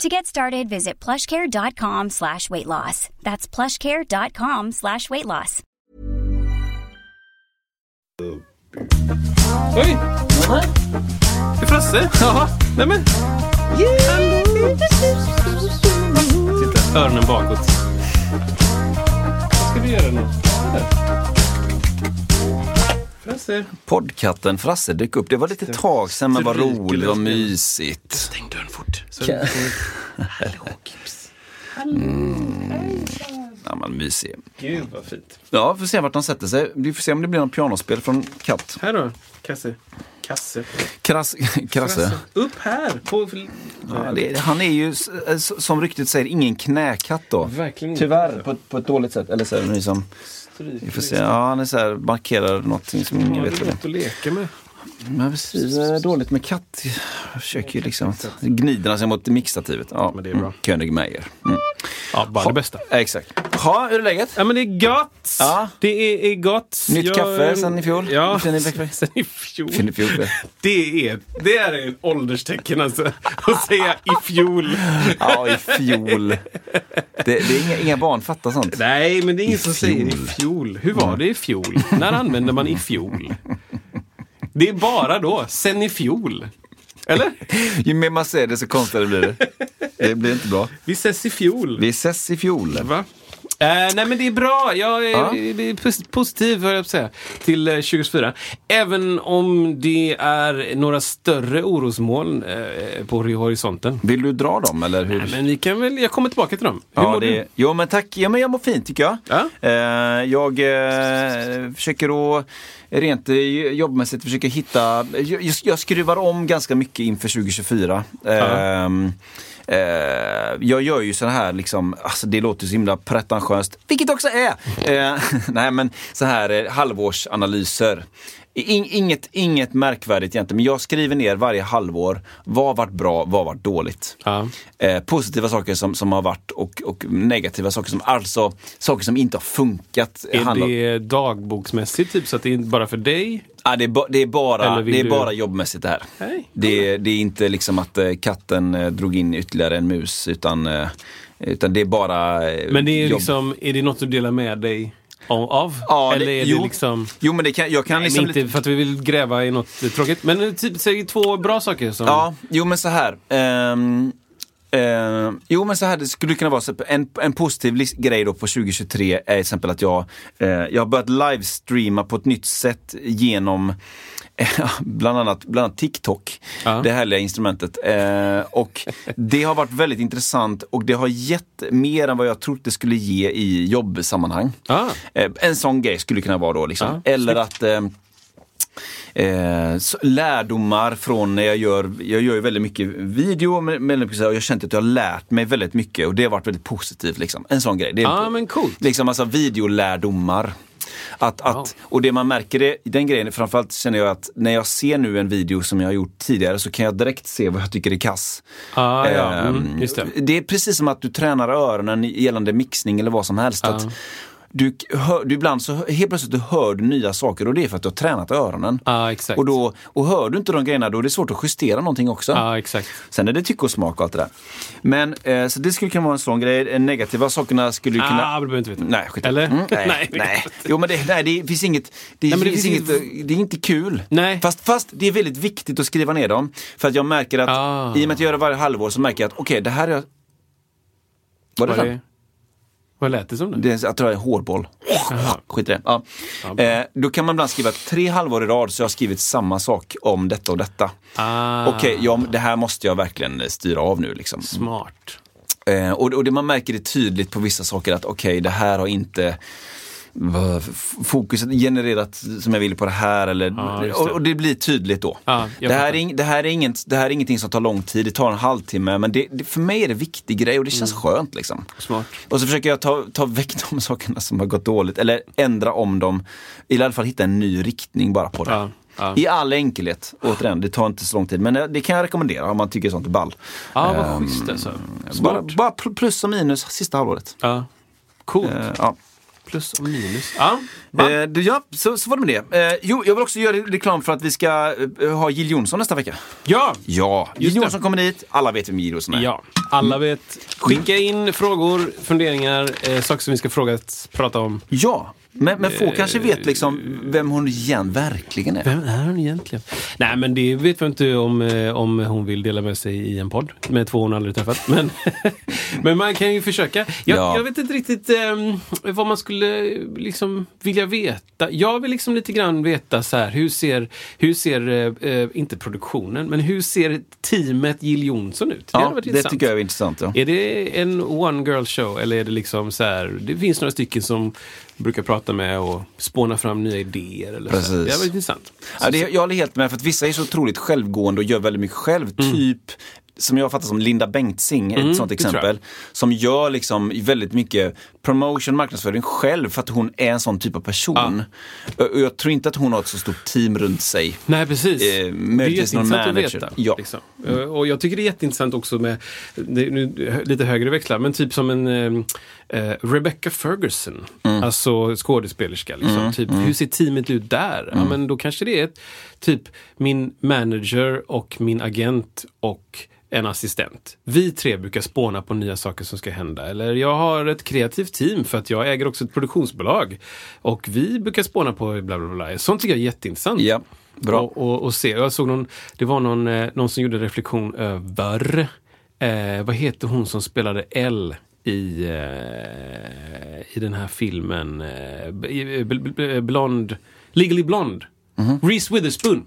To get started, visit plushcare.com slash weight loss. That's plushcare.com slash weight loss. Oj! Det er är Frasse. Ja, Nej men. Titta, öronen bakåt. Vad ska du göra nu? Frasse. poddkatten Frasse dök upp. Det var lite tag sedan men vad roligt och mysigt. Stäng dörren fort. Så Kan- Hallå Gips. Ja, men mysig. Gud vad fint. Ja, får se vart de sätter sig. Vi får se om det blir något pianospel från Katt. Här då. Kasse. Kasse. Krass, krasse. Upp här. På... Ja, det, han är ju, som ryktet säger, ingen knäkatt då. Verkligen. Tyvärr, på, ett- på ett dåligt sätt. Eller så är det ni som... Vi får se. Ja, han är så här, markerar någonting som ingen vet är vad det lätt att leka med. Men precis, det är dåligt med katt. Jag försöker ju liksom... Gnider han sig mot mixstativet. Ja, Men det är bra. Mm. König Meyer. Mm. Ja, bara det bästa. Ja, Exakt. Ja, hur är läget? Ja men det är gott! Ja. Det är, är gott. Nytt kaffe sen i fjol? Ja, Sen i veck- sen i fjol. I fjol. Det är, det är ett ålderstecken alltså. Att säga i fjol. Ja, i fjol. Det, det är inga, inga barn fattar sånt. Nej, men det är ingen som säger i fjol. fjol. Hur var det i fjol? När använde man i fjol? Det är bara då, sen i fjol. Eller? Ju mer man säger det så konstigare blir det. Det blir inte bra. Vi ses i fjol. Vi ses i fjol. Va? Eh, nej men det är bra, jag är, Ja. pos- positiv höll jag säga, till eh, 2024. Även om det är några större orosmoln eh, på horisonten. Vill du dra dem eller hur? Nej, men vi kan väl, jag kommer tillbaka till dem. Hur Ja, mår det, du? jo men tack. Ja, men jag mår fint tycker jag. Ja. Eh, jag eh, försöker att rent eh, jobbmässigt försöka hitta, jag, jag skruvar om ganska mycket inför 2024. Ehm, eh, jag gör ju sådana här, liksom, alltså det låter så himla pretentiöst, vilket också är. Eh, nej men så här eh, halvårsanalyser. In, inget, inget märkvärdigt egentligen, men jag skriver ner varje halvår vad har varit bra, vad har varit dåligt. Ja. Eh, positiva saker som, som har varit och, och negativa saker som, alltså saker som inte har funkat. Är handlar- det dagboksmässigt, typ, så att det är bara för dig? Ja, det, är ba, det, är bara, det är du- bara jobbmässigt det här. Nej. Det, det är inte liksom att eh, katten eh, drog in ytterligare en mus utan, eh, utan det är bara eh, Men det är jobb. liksom, är det något du delar med dig av? Ja, Eller det- är det jo. liksom... Jo men det kan, jag kan Nej, liksom inte för att vi vill gräva i något tråkigt. Men eh, typ, säg två bra saker som... Ja, jo men så här. ehm, ehm, jo men så här, det skulle kunna vara så, en, en positiv grej då på 2023 är till exempel att jag, eh, jag har börjat livestreama på ett nytt sätt genom bland annat, bland annat TikTok, Ja. det härliga instrumentet. Eh, och det har varit väldigt intressant och det har gett mer än vad jag trodde det skulle ge i jobbsammanhang. Ah. Eh, en sån grej skulle kunna vara då liksom. Ja, Eller att eh, Eh, lärdomar från när jag gör, jag gör ju väldigt mycket video men, men, jag har känt att jag har lärt mig väldigt mycket och det har varit väldigt positivt. Liksom. En sån grej. Det är Ja, men coolt. Liksom alltså videolärdomar. Att, att, och det man märker det, den grejen, framförallt känner jag att när jag ser nu en video som jag har gjort tidigare så kan jag direkt se vad jag tycker är kass. Ah, ja. Ehm, Mm, det. det är precis som att du tränar öronen gällande mixning eller vad som helst. Att du, hör, du ibland så helt plötsligt du hör du nya saker och det är för att du har tränat öronen. Ja, exakt. Och, då, och hör du inte de grejerna då är det svårt att justera någonting också. Ja, exakt. Sen är det tycke och smak och allt det där. Men eh, så det skulle kunna vara en sån grej. De negativa sakerna skulle ju kunna... Ah, det behöver inte veta. Nej, skit. Eller? Mm, nej, Nej. nej. Jo men det, nej, det finns inget... Det, Nej, det finns finns inget, det är inte kul. Nej. Fast, fast det är väldigt viktigt att skriva ner dem. För att jag märker att Ah. i och med att jag gör det varje halvår så märker jag att okej, det här är... Vad är det Vad, för? det, vad lät det som? Det? Det jag tror det är hårboll. Skit i det. Ja. Eh, då kan man ibland skriva tre halvår i rad så jag har skrivit samma sak om detta och detta. Ah, Okej, ja, det här måste jag verkligen styra av nu. Liksom. Smart. Eh, och, och det man märker det tydligt på vissa saker att okej, det här har inte fokuset genererat som jag vill på det här. Eller, Ja, just och, det. och det blir tydligt då. Jag det, här är, det, här är inget, det här är ingenting som tar lång tid, det tar en halvtimme. Men det, det, för mig är det viktig grej och det känns Mm. skönt. Liksom. Smart. Och så försöker jag ta, ta väck de sakerna som har gått dåligt eller ändra om dem. I alla fall hitta en ny riktning bara på det. Ja, ja. I all enkelhet, återigen, det tar inte så lång tid. Men eh, det kan jag rekommendera om man tycker sånt är ball. Ja, vad Ehm, schysst alltså. Bara, Smart. bara pl- plus och minus sista halvåret. Ja. Coolt. Eh, ja. Plus och minus. Ja. Eh, du, ja, så, så var det med det. Eh, jo, jag vill också göra reklam för att vi ska eh, ha Jill Johnson nästa vecka. Ja. Ja, Jill. Johnson kommer dit. Alla vet vem Jill Johnson är. Ja, alla vet. Skicka in frågor, funderingar, eh, saker som vi ska fråga, prata om. Ja, men, men få Eh, kanske vet liksom vem hon igen verkligen är. Vem är hon egentligen? Nej, men det vet vi inte om, eh, om hon vill dela med sig i en podd med två hon aldrig träffat. Men, men man kan ju försöka. Jag, Ja. jag vet inte riktigt eh, vad man skulle liksom vilja veta. Jag vill liksom lite grann veta så här, hur ser, hur ser eh, eh, inte produktionen, men hur ser teamet Jill Johnson ut? hade Ja, det tycker jag är intressant. Ja. Är det en one girl show eller är det liksom så här, det finns några stycken som brukar prata med och spåna fram nya idéer eller så. Precis. Det var intressant. Ja, det, jag håller helt med, för att vissa är så otroligt självgående och gör väldigt mycket själv. Typ som jag fattar som Linda Bengtzing, ett sånt Mm, det tror exempel. Som gör liksom väldigt mycket promotion, marknadsföring själv för att hon är en sån typ av person. Och och jag tror inte att hon har ett så stort team runt sig. Nej, precis. Eh, möjligtvis någon jätteintressant att manager. veta. Ja. Liksom. Eh, Och jag tycker det är jätteintressant också med, nu lite högre växlar, men typ som en eh, eh, Rebecca Ferguson. Mm. Alltså skådespelerska. Liksom. typ, Hur ser teamet ut där? Mm. Ja, men då kanske det är ett, typ min manager och min agent och en assistent. Vi tre brukar spåna på nya saker som ska hända. Eller jag har ett kreativt team för att jag äger också ett produktionsbolag. Och vi brukar spåna på bla bla bla. Sånt tycker jag är jätteintressant. Ja, bra. Och, och, och se. Jag såg någon, det var någon, eh, någon som gjorde reflektion över, eh, vad heter hon som spelade L i, eh, i den här filmen, eh, b- b- b- Blond, Legally Blonde. Reese Witherspoon.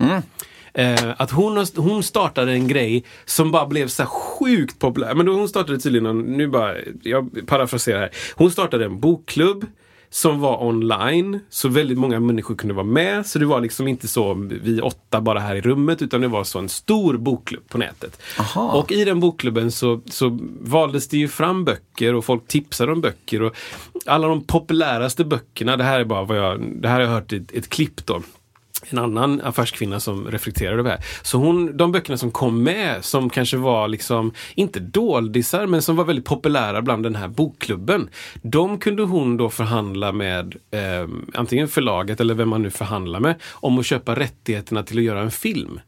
Eh, att hon, hon startade en grej som bara blev så sjukt populär. Men då hon startade tydligen, en, nu bara, jag parafraserar här. Hon startade en bokklubb som var online. Så väldigt många människor kunde vara med. Så det var liksom inte så vi åtta bara här i rummet utan det var så en stor bokklubb på nätet. Aha. Och i den bokklubben så, så valdes det ju fram böcker och folk tipsade om böcker. Och alla de populäraste böckerna, det här är bara vad jag, det här har jag hört i ett, ett klipp då en annan affärskvinna som reflekterade över det här. Så hon, de böckerna som kom med, som kanske var liksom, inte doldisar, men som var väldigt populära bland den här bokklubben. De kunde hon då förhandla med eh, antingen förlaget eller vem man nu förhandlar med, om att köpa rättigheterna till att göra en film.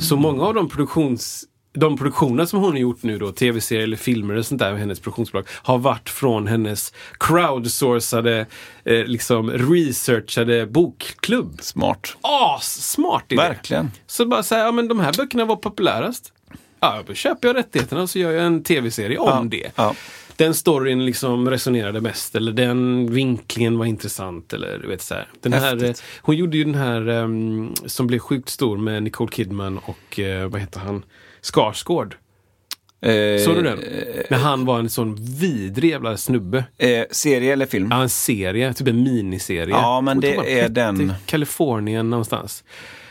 Så många av de produktions de produktioner som hon har gjort nu då, tv-serier eller filmer och sånt där med hennes produktionsbolag, har varit från hennes crowdsourcade, eh, liksom researchade bokklubb. Smart. As-smart idé! Verkligen. Så bara säga, ja men de här böckerna var populärast. Ja, då köper jag rättigheterna och så gör jag en tv-serie om Ja, det. ja. Den storyn liksom resonerade mest eller den vinklingen var intressant. Eller, du vet, så här. Den här, Häftigt. eh, hon gjorde ju den här ehm, som blev sjukt stor med Nicole Kidman och eh, vad heter han? Skarsgård. Eh, Såg du den? När han var en sån vidrig jävla snubbe. Eh, serie eller film? Ja, en serie, typ en miniserie. Ja, men det var är den- Kalifornien någonstans.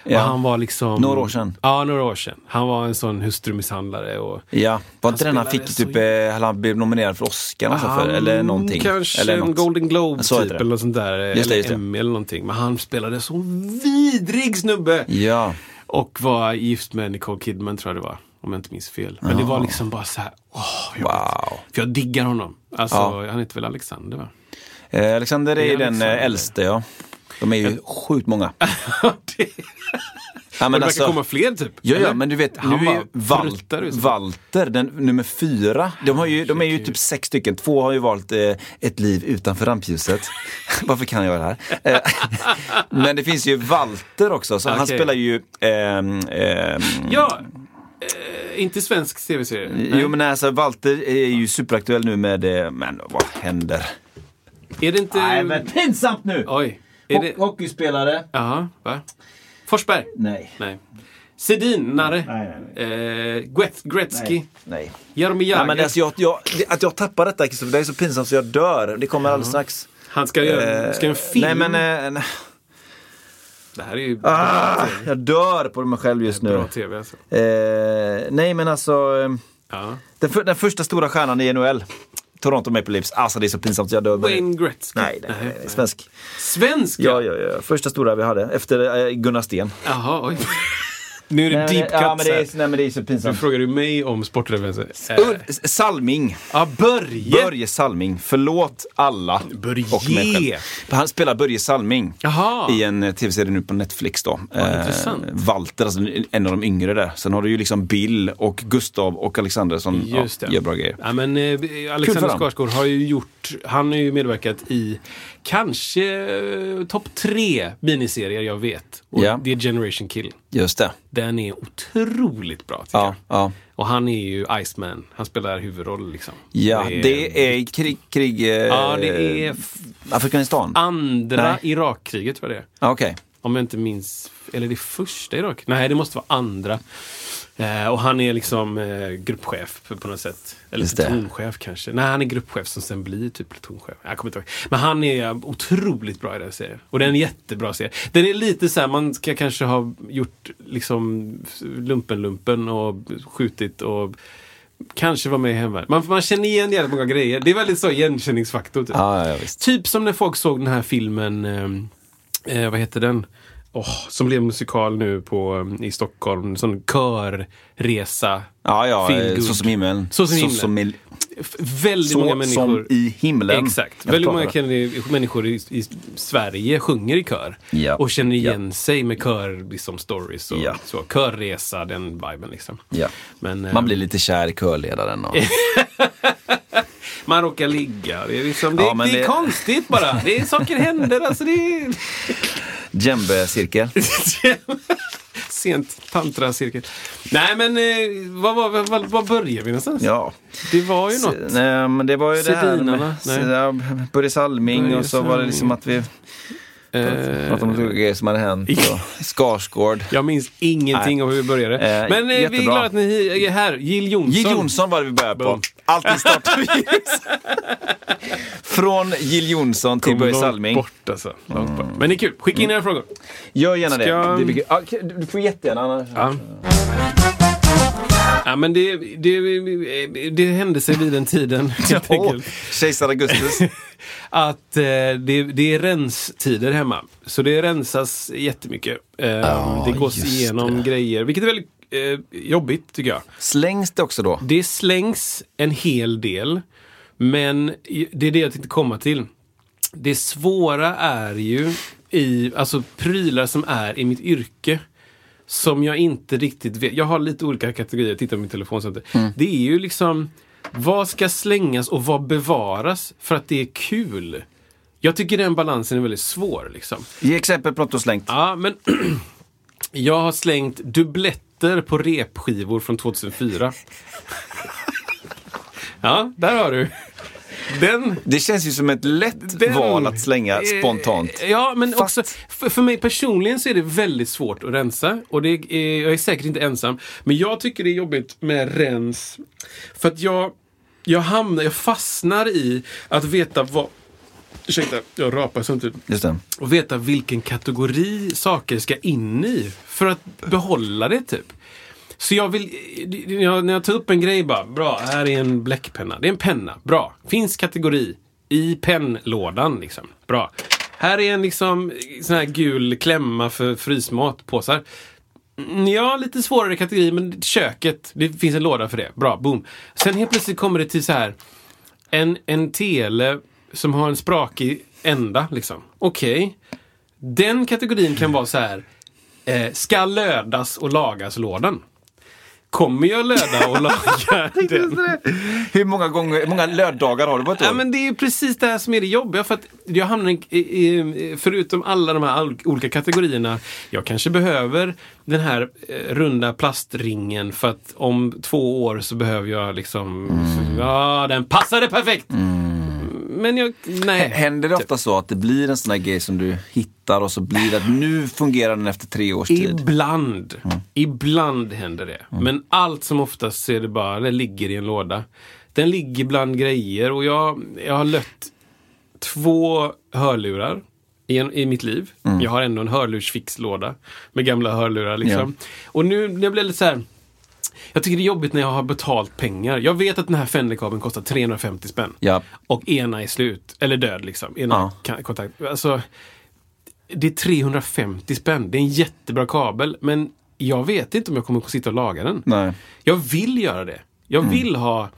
Ja. Och han var liksom... Några år sedan. Ja, några år sedan. Han var en sån hustrumisshandlare och... Ja, var inte den han fick så- typ, eh, han blev nominerad för Oscar och så för, eller någonting? Kanske eller en. Golden Globe Så typ eller något sånt där. Just eller just. Emmy eller någonting. Men han spelade så vidrig snubbe! Ja, Och var gift med Nicole Kidman tror jag det var. Om jag inte minns fel. Men det var liksom bara så här, åh, wow. För jag diggar honom. Alltså, Ja. han heter väl Alexander va? Eh, Alexander är är den Alexander. eh, äldste, ja. De är ju sjukt många. det, Ja, men det verkar komma fler typ. Ja, ja, men du vet, Han nu är ut. Walter, den, nummer fyra, de, har ju, de är ju typ sex stycken. Två har ju valt eh, ett liv utanför rampljuset. Varför kan jag det här? Eh, men det finns ju Walter också, så han Okej. spelar ju... ehm, ehm, Ja, eh, inte svensk tv-serie. Nej. Jo men alltså Walter är ju superaktuell nu med, eh, men vad händer? Är det inte... pinsamt nu! Oj. Är det... Hockeyspelare? Jaha, va? Forsberg? Nej. Nej. Sedin, Narre? Nej, nej, Eh, Gretzky? Nej. Jaromir Ja, Jagr? men alltså, jag, jag, det- att jag tappar detta Kristoffer, det är så pinsamt så jag dör. Det kommer alldeles strax. Han ska göra ska göra en film. Nej men, eh, nej. Det här är ju ah, jag dör på mig själv just nu. bra tv alltså. Eh, nej men alltså, eh, Ja. den, för, den första stora stjärnan i NHL, Toronto Maple Leafs. Alltså det är så pinsamt, jag dör. Wayne Gretzky. Nej, nej, nej, nej, svensk. Svensk Ja, ja, ja. Första stora vi hade, efter eh, Gunnar Sten. Jaha, oj. Nu är det Nej, deep cut. ja, men det är, nej men det är så Nu pinsamt. frågar du mig om sportreferenser. Eh, Salming. Ja, Börje! Börje Salming. Förlåt alla. Börje. Och mig själv. Han spelar Börje Salming. Jaha. I en eh, tv-serie nu på Netflix då. Eh, intressant. Walter, alltså en av de yngre där. Sen har du ju liksom Bill och Gustav och Alexander som Just ja, gör bra grejer. Ja, men, eh, Alexander. Skarsgård har ju gjort, han har ju medverkat i kanske eh, topp tre miniserier jag vet. Och Ja. Det är Generation Kill. Just det. Den är otroligt bra tycker Ja, jag. ja. Och han är ju Iceman. Han spelar huvudroll liksom. ja det är krig, krig eh, Ja, det är Afghanistan. andra Nej. Irakkriget tror jag det är. Okej. Om jag inte minns, eller det första Irak? Nej, det måste vara andra. Eh, och han är liksom eh, gruppchef på, något sätt. Eller Just det. plutonchef kanske. Nej, han är gruppchef som sen blir typ plutonchef. Jag kommer inte ihåg. Men han är otroligt bra i den serien. Och den är en jättebra serie. Den är lite så här, man ska kanske ha gjort liksom lumpen-lumpen och skjutit och kanske vara med i hemvärnet. Man, man känner igen jävligt många grejer. Det är väldigt så igenkänningsfaktor. Typ. Ja, ja. Typ som när folk såg den här filmen, eh, eh, vad heter den? Åh, som blev musikal nu på, eh, i Stockholm. Sån körresa. Ja, ja, eh, så som himlen. Så som himlen. som i, väldigt så många människor. som i himlen. Exakt. Jag Väldigt många känner, människor i, i Sverige sjunger i kör. Ja. Och känner igen sig med kör liksom, stories och Ja. så. Körresa, den viben liksom. Ja. Men, eh, Man blir lite kär i körledaren. Och... man råkar ligga. Det är, liksom, det, Ja, det är det- konstigt bara. Det är, saker händer. Alltså, det är... Djembe-cirkel. Sent tantracirkel. Nej men eh, vad, vad, vad, vad, vad börjar vi någonstans? Ja. Det var ju något. Nej, men det var ju det här Sedinarna, med ja, Börje Salming Börje och så var det liksom att vi Eh, pratade om grejer som hade hänt. Och Skarsgård. jag minns ingenting Nej. av hur vi började. Eh, men eh, vi är glada att ni är här. Jill Johnson. Jill Johnson var det vi började på. Alltid startar vi Från Jill Johnson till Börje Salming. Bort, alltså. Långt bort. Men det är kul. Skicka in era frågor. Gör gärna. Ska- det. blir kul. Ja, Du får jättegärna annars. Ja. Ja, men det, det, det hände sig vid den tiden. helt Ja, enkelt. Kejsar Augustus. att eh, det, det är renstider hemma. Så det rensas jättemycket. Eh, det gås igenom det. grejer, vilket är väldigt eh, jobbigt tycker jag. Slängs det också då? Det slängs en hel del, men det är det jag tänkte komma till. Det svåra är ju i, alltså prylar som är i mitt yrke. Som jag inte riktigt vet. Jag har lite olika kategorier, titta på min telefon. Sånt där. Det är ju liksom, vad ska slängas och vad bevaras för att det är kul? Jag tycker den balansen är väldigt svår. Liksom. Ge exempel på något du slängt. Ja, men jag har slängt dubbletter på repskivor från 2004. ja, där har du. Den, Det känns ju som ett lätt den val att slänga eh, spontant. Ja, men Fast- också för, för mig personligen så är det väldigt svårt att rensa. Och det är, jag är säkert inte ensam. Men jag tycker det är jobbigt med rens. För att jag, jag hamnar, jag fastnar i att veta vad Ursäkta, jag rapar samtidigt Just det. och veta vilken kategori saker ska in i för att behålla det typ. Så jag vill, när jag, när jag tar upp en grej bara, bra, här är en bläckpenna. Det är en penna, bra. Finns kategori i pennlådan liksom. Bra. Här är en liksom sån här gul klämma för frysmatpåsar. Mm, ja, lite svårare kategori, men köket, det finns en låda för det. Bra, boom. Sen helt plötsligt kommer det till så här en, en tele som har en sprakig ända. Liksom. Okej. Den kategorin kan vara så här. Eh, ska lödas och lagas-lådan. Kommer jag löda och laga den? Hur många, gånger, många löddagar har du på ett år? Ja, men det är precis det här som är det jobbiga. För att jag hamnar i, i, förutom alla de här olika kategorierna. Jag kanske behöver den här eh, runda plastringen för att om två år så behöver jag liksom... Ja, den passade perfekt! Men jag... Nej. Händer det ofta så att det blir en sån här grej som du hittar och så blir det att nu fungerar den efter tre års tid? Ibland. Ibland händer det. Men allt som oftast så är det bara, den ligger i en låda. Den ligger bland grejer och jag, jag har lött två hörlurar i, en, i mitt liv. Mm. Jag har ändå en hörlursfixlåda med gamla hörlurar. Liksom. Och nu jag blir lite så här. Jag tycker det är jobbigt när jag har betalt pengar. Jag vet att den här Fenderkabeln kostar 350 spänn. Ja. Och ena är slut. Eller död liksom. Ena kan- kontakt. Alltså, det är 350 spänn. Det är en jättebra kabel. Men jag vet inte om jag kommer att sitta och laga den. Nej. Jag vill göra det. Jag vill ha...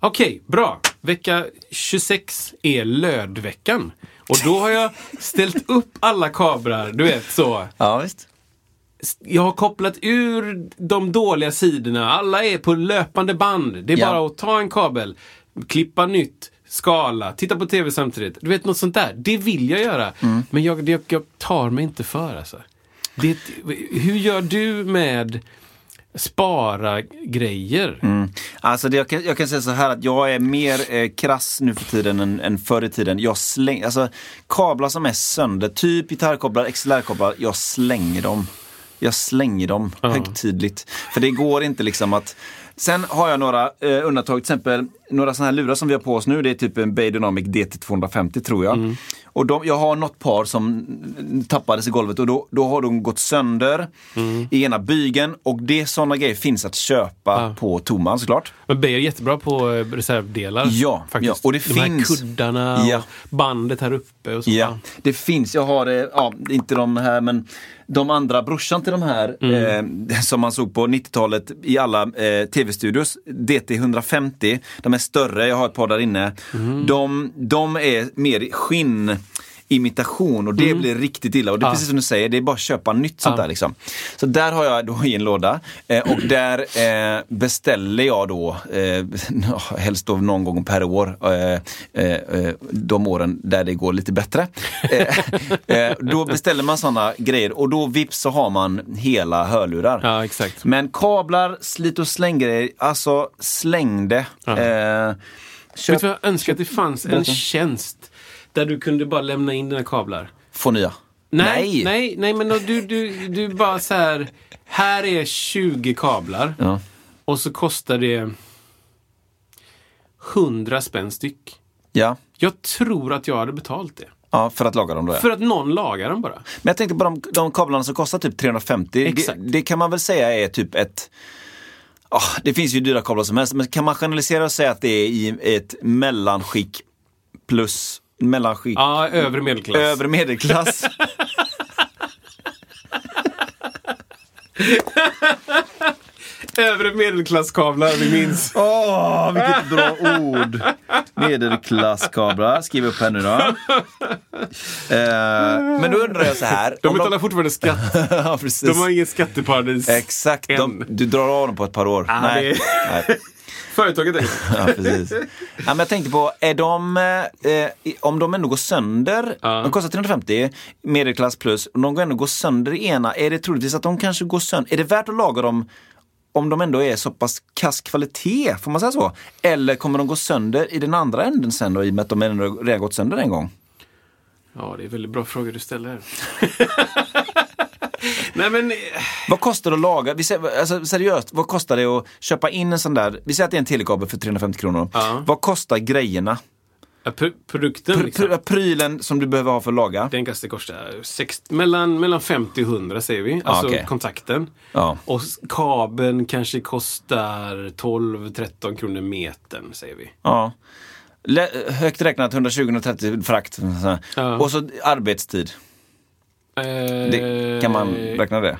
Okej, bra. Vecka 26 är lödveckan. Och då har jag ställt upp alla kablar, du vet så. Ja, visst. Jag har kopplat ur de dåliga sidorna. Alla är på löpande band. Det är Ja. bara att ta en kabel, klippa nytt, skala, titta på tv samtidigt. Du vet, något sånt där. Det vill jag göra. Mm. Men jag, det, jag tar mig inte för alltså. Det, hur gör du med spara grejer? Mm. Alltså det, jag, kan, jag kan säga så här att jag är mer eh, krass nu för tiden än, än förr i tiden. Jag släng, alltså, kablar som är sönder, typ gitarrkablar, XLR-kablar, jag slänger dem. Jag slänger dem högtidligt. För det går inte liksom att Sen har jag några eh, undantag, till exempel några sådana här lurar som vi har på oss nu. Det är typ en Bay Dynamic DT250 tror jag. Och de, jag har något par som tappades i golvet och då, då har de gått sönder i ena bygeln och det sådana grejer finns att köpa Ja. på Toman såklart. Men Beijer är jättebra på eh, reservdelar. Ja, faktiskt. ja, och det De här finns- kuddarna Ja. och bandet här uppe och så. Ja, det finns. Jag har, eh, ja, inte de här men de andra, brorsan till de här eh, som man såg på 90-talet i alla eh, tv-studios, DT 150, de är större, jag har ett par där inne. De, de är mer skinn imitation och det blir riktigt illa. Och det är precis som du säger, det är bara att köpa nytt sånt Ja. där. Liksom. Så där har jag då i en låda eh, och där eh, beställer jag då, eh, helst då någon gång per år, eh, eh, eh, de åren där det går lite bättre. Då beställer man sådana grejer och då vips så har man hela hörlurar. Ja, exakt. Men kablar, slit och släng-grejer, alltså släng det. Ja. Köp, Vet du vad jag önskar att det fanns en tjänst där du kunde bara lämna in dina kablar. få nya. Nej, nej, nej, men då du, du, du bara så här. Här är 20 kablar Ja. och så kostar det 100 spänn styck. Ja. Jag tror att jag hade betalt det. ja, för att laga dem då ja. För att någon lagar dem bara. Men jag tänkte på de, de kablarna som kostar typ 350. Exakt. Det, det kan man väl säga är typ ett ah, det finns ju dyra kablar som helst, men kan man generalisera och säga att det är i ett mellanskick plus mellanskick, Ja, övre medelklass. övre medelklass? Övre medelklasskablar, vi minns. Åh, vilket bra ord! Medelklasskablar, skriv upp här nu då. Eh, men då undrar jag så här. De betalar fortfarande skatt. ja, precis. De har inget skatteparadis. Exakt, de, du drar av dem på ett par år. Ah, Nej. det- Nej. Företaget är Ja, precis. Ja, men jag tänkte på, är de, eh, om de ändå går sönder, Ja. de kostar 350, medelklass plus, om de ändå går sönder i ena, är det troligtvis att de kanske går sönder, är det värt att laga dem om de ändå är så pass kass kvalitet, får man säga så? Eller kommer de gå sönder i den andra änden sen då, i och med att de ändå redan gått sönder en gång? Ja, det är väldigt bra frågor du ställer. Nej men, Vad kostar det att laga? Vi säger, alltså, seriöst, vad kostar det att köpa in en sån där, vi säger att det är en telekabel för 350 kronor. Ja. Vad kostar grejerna? pr- produkten Pr- liksom. pr- prylen som du behöver ha för att laga? Den kanske kostar sex, mellan, mellan 50 och 100 säger vi. Alltså okej. kontakten. Ja. Och kabeln kanske kostar 12-13 kronor metern säger vi. Ja. Lä- högt räknat 120-130 frakt. Och så arbetstid. Det, kan man räkna det?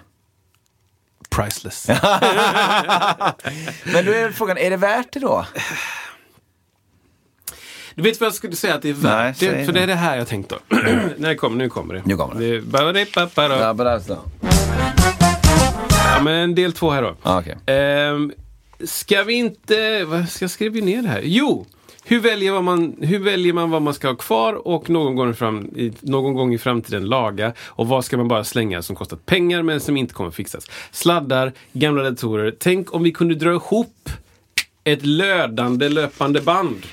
Priceless. Men då är frågan, är det värt det då? Du vet vad jag skulle säga att det är värt Nej, det? För det. är det här jag tänkte. Det kommer, nu kommer det. Nu kommer det. Ja, men del två här då. ah, okay. Ehm, ska vi inte... Vad ska jag skriva ner det här? Jo! Hur väljer, vad man, hur väljer man vad man ska ha kvar och någon gång, fram, i, någon gång i framtiden laga? Och vad ska man bara slänga som kostar pengar men som inte kommer fixas? Sladdar, gamla datorer. Tänk om vi kunde dra ihop ett lödande löpande band.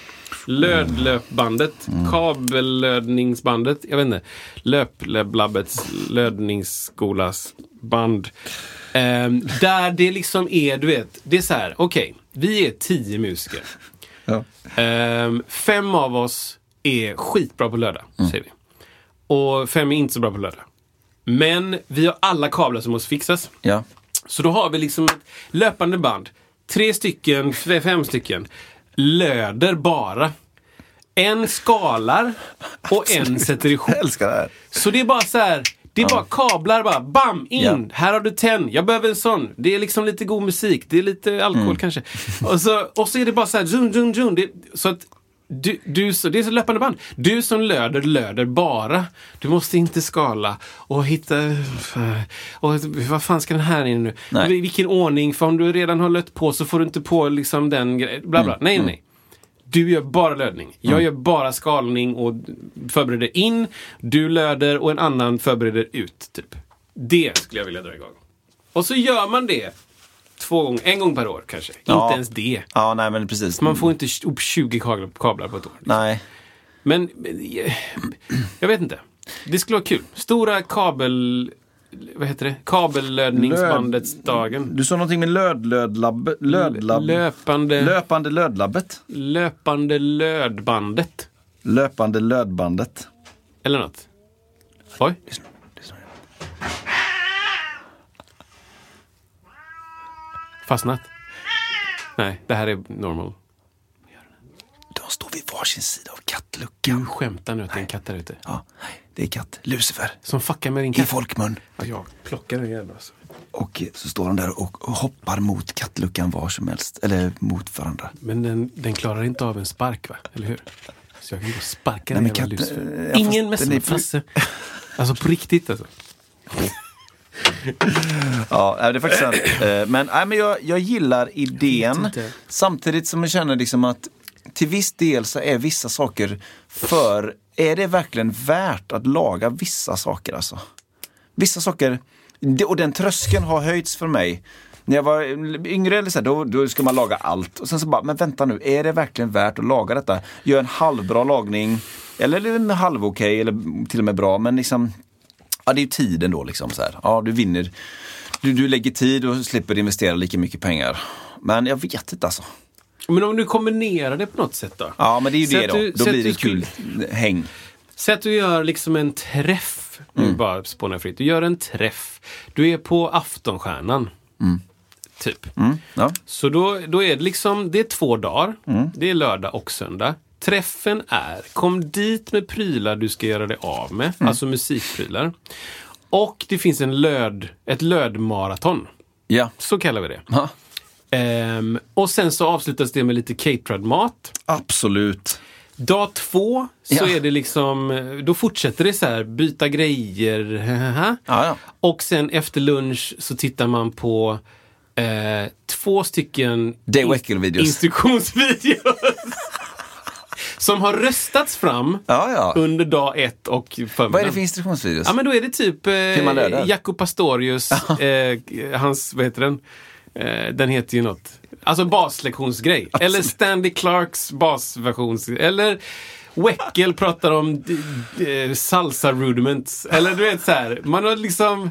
Lödlöpbandet, kabellödningsbandet, jag vet inte. Löplabbets lödningsskolas band. Ehm, där det liksom är, du vet, det är så här, okej, vi är tio musiker. Ja. Ehm, fem av oss är skitbra på lördag, Mm. säger vi. Och fem är inte så bra på lördag. Men vi har alla kablar som måste fixas. Ja. Så då har vi liksom ett löpande band. Tre stycken, fem stycken. Löder bara. En skalar och en sätter ihop. Jag älskar det här. Så det är bara så här. Det är bara kablar bara. Bam! In! Ja. Här har du tenn. Jag behöver en sån. Det är liksom lite god musik. Det är lite alkohol Mm. kanske. Och så, och så är det bara så här. Zoom, zoom, zoom. Det, så att du, du, så, det är så löpande band. Du som löder, löder bara. Du måste inte skala och hitta... Och vad fan ska den här in nu? Nej. Vilken ordning? För om du redan har lött på så får du inte på liksom den grejen. Bla, Mm. bla. Nej, nej, nej. Du gör bara lödning. Jag gör bara skalning och förbereder in. Du löder och en annan förbereder ut. Typ. Det skulle jag vilja dra igång. Och så gör man det två gånger, en gång per år kanske. Ja. Inte ens det. Ja, nej men precis. Man får inte upp 20 kablar- kablar på ett år. Nej. Men eh, jag vet inte. Det skulle vara kul. Stora kabel... Vad heter det? Kabellödningsbandets dagen. Du sa någonting med lödlödlabb... Lödlabb... Löpande, Löpande lödlabbet. löpande lödbandet. Löpande lödbandet. Eller något. Oj. Fastnat? Nej, det här är normal. De står vid varsin sida av kattluckan. Du skämtar nu att det är en katt där ute. Ja, det är katt. Lucifer. Som fuckar med din I katt. folkmun. Ja, jag plockar den jäveln alltså. Och så står de där och hoppar mot kattluckan var som helst. Eller mot varandra. Men den, den klarar inte av en spark va? Eller hur? Så jag kan gå och sparka Nej, den katt- Lucifer. ja, Ingen är med Frasse. Alltså på riktigt alltså. Ja, det är faktiskt sant. Eh, Men, nej, men jag, jag gillar idén. inte. Samtidigt som jag känner liksom att till viss del så är vissa saker för... Är det verkligen värt att laga vissa saker alltså? Vissa saker, och den tröskeln har höjts för mig. När jag var yngre, eller så här, då, då ska man laga allt. Och sen så bara, men vänta nu, är det verkligen värt att laga detta? Gör en halvbra lagning, eller en halv okej, eller till och med bra, men liksom Ja, det är ju tiden då liksom. Så här. Ja, du vinner. Du, du lägger tid och slipper investera lika mycket pengar. Men jag vet inte alltså. Men om du kombinerar det på något sätt då? Ja, men det är ju Säg det då. du- Då blir det kul häng. Säg att du gör liksom en träff. Nu Mm. bara spånar fritt. Du gör en träff. Du är på Aftonstjärnan. Typ. Mm, ja. Så då, då är det liksom, det är två dagar. Mm. Det är lördag och söndag. Träffen är, kom dit med prylar du ska göra dig av med. Mm. Alltså musikprylar. Och det finns en löd, ett lödmaraton. ja. Så kallar vi det. Ja. Ehm, och sen så avslutas det med lite caterad mat. Absolut. Dag två så Ja. är det liksom, då fortsätter det så här, byta grejer. Ja, ja. Och sen efter lunch så tittar man på eh, två stycken Dave Weckel-videos. instruktionsvideos. som har röstats fram Ja, ja. under dag ett och förmiddagen. Vad är det för instruktionsvideos? Ja men då är det typ man eh? Jaco Pastorius, eh, hans, vad heter den? Eh, den heter ju något. Alltså baslektionsgrej. Eller Stanley Clarks basversions... Eller Weckel pratar om d- salsa rudiments. Eller du vet så här, man har liksom...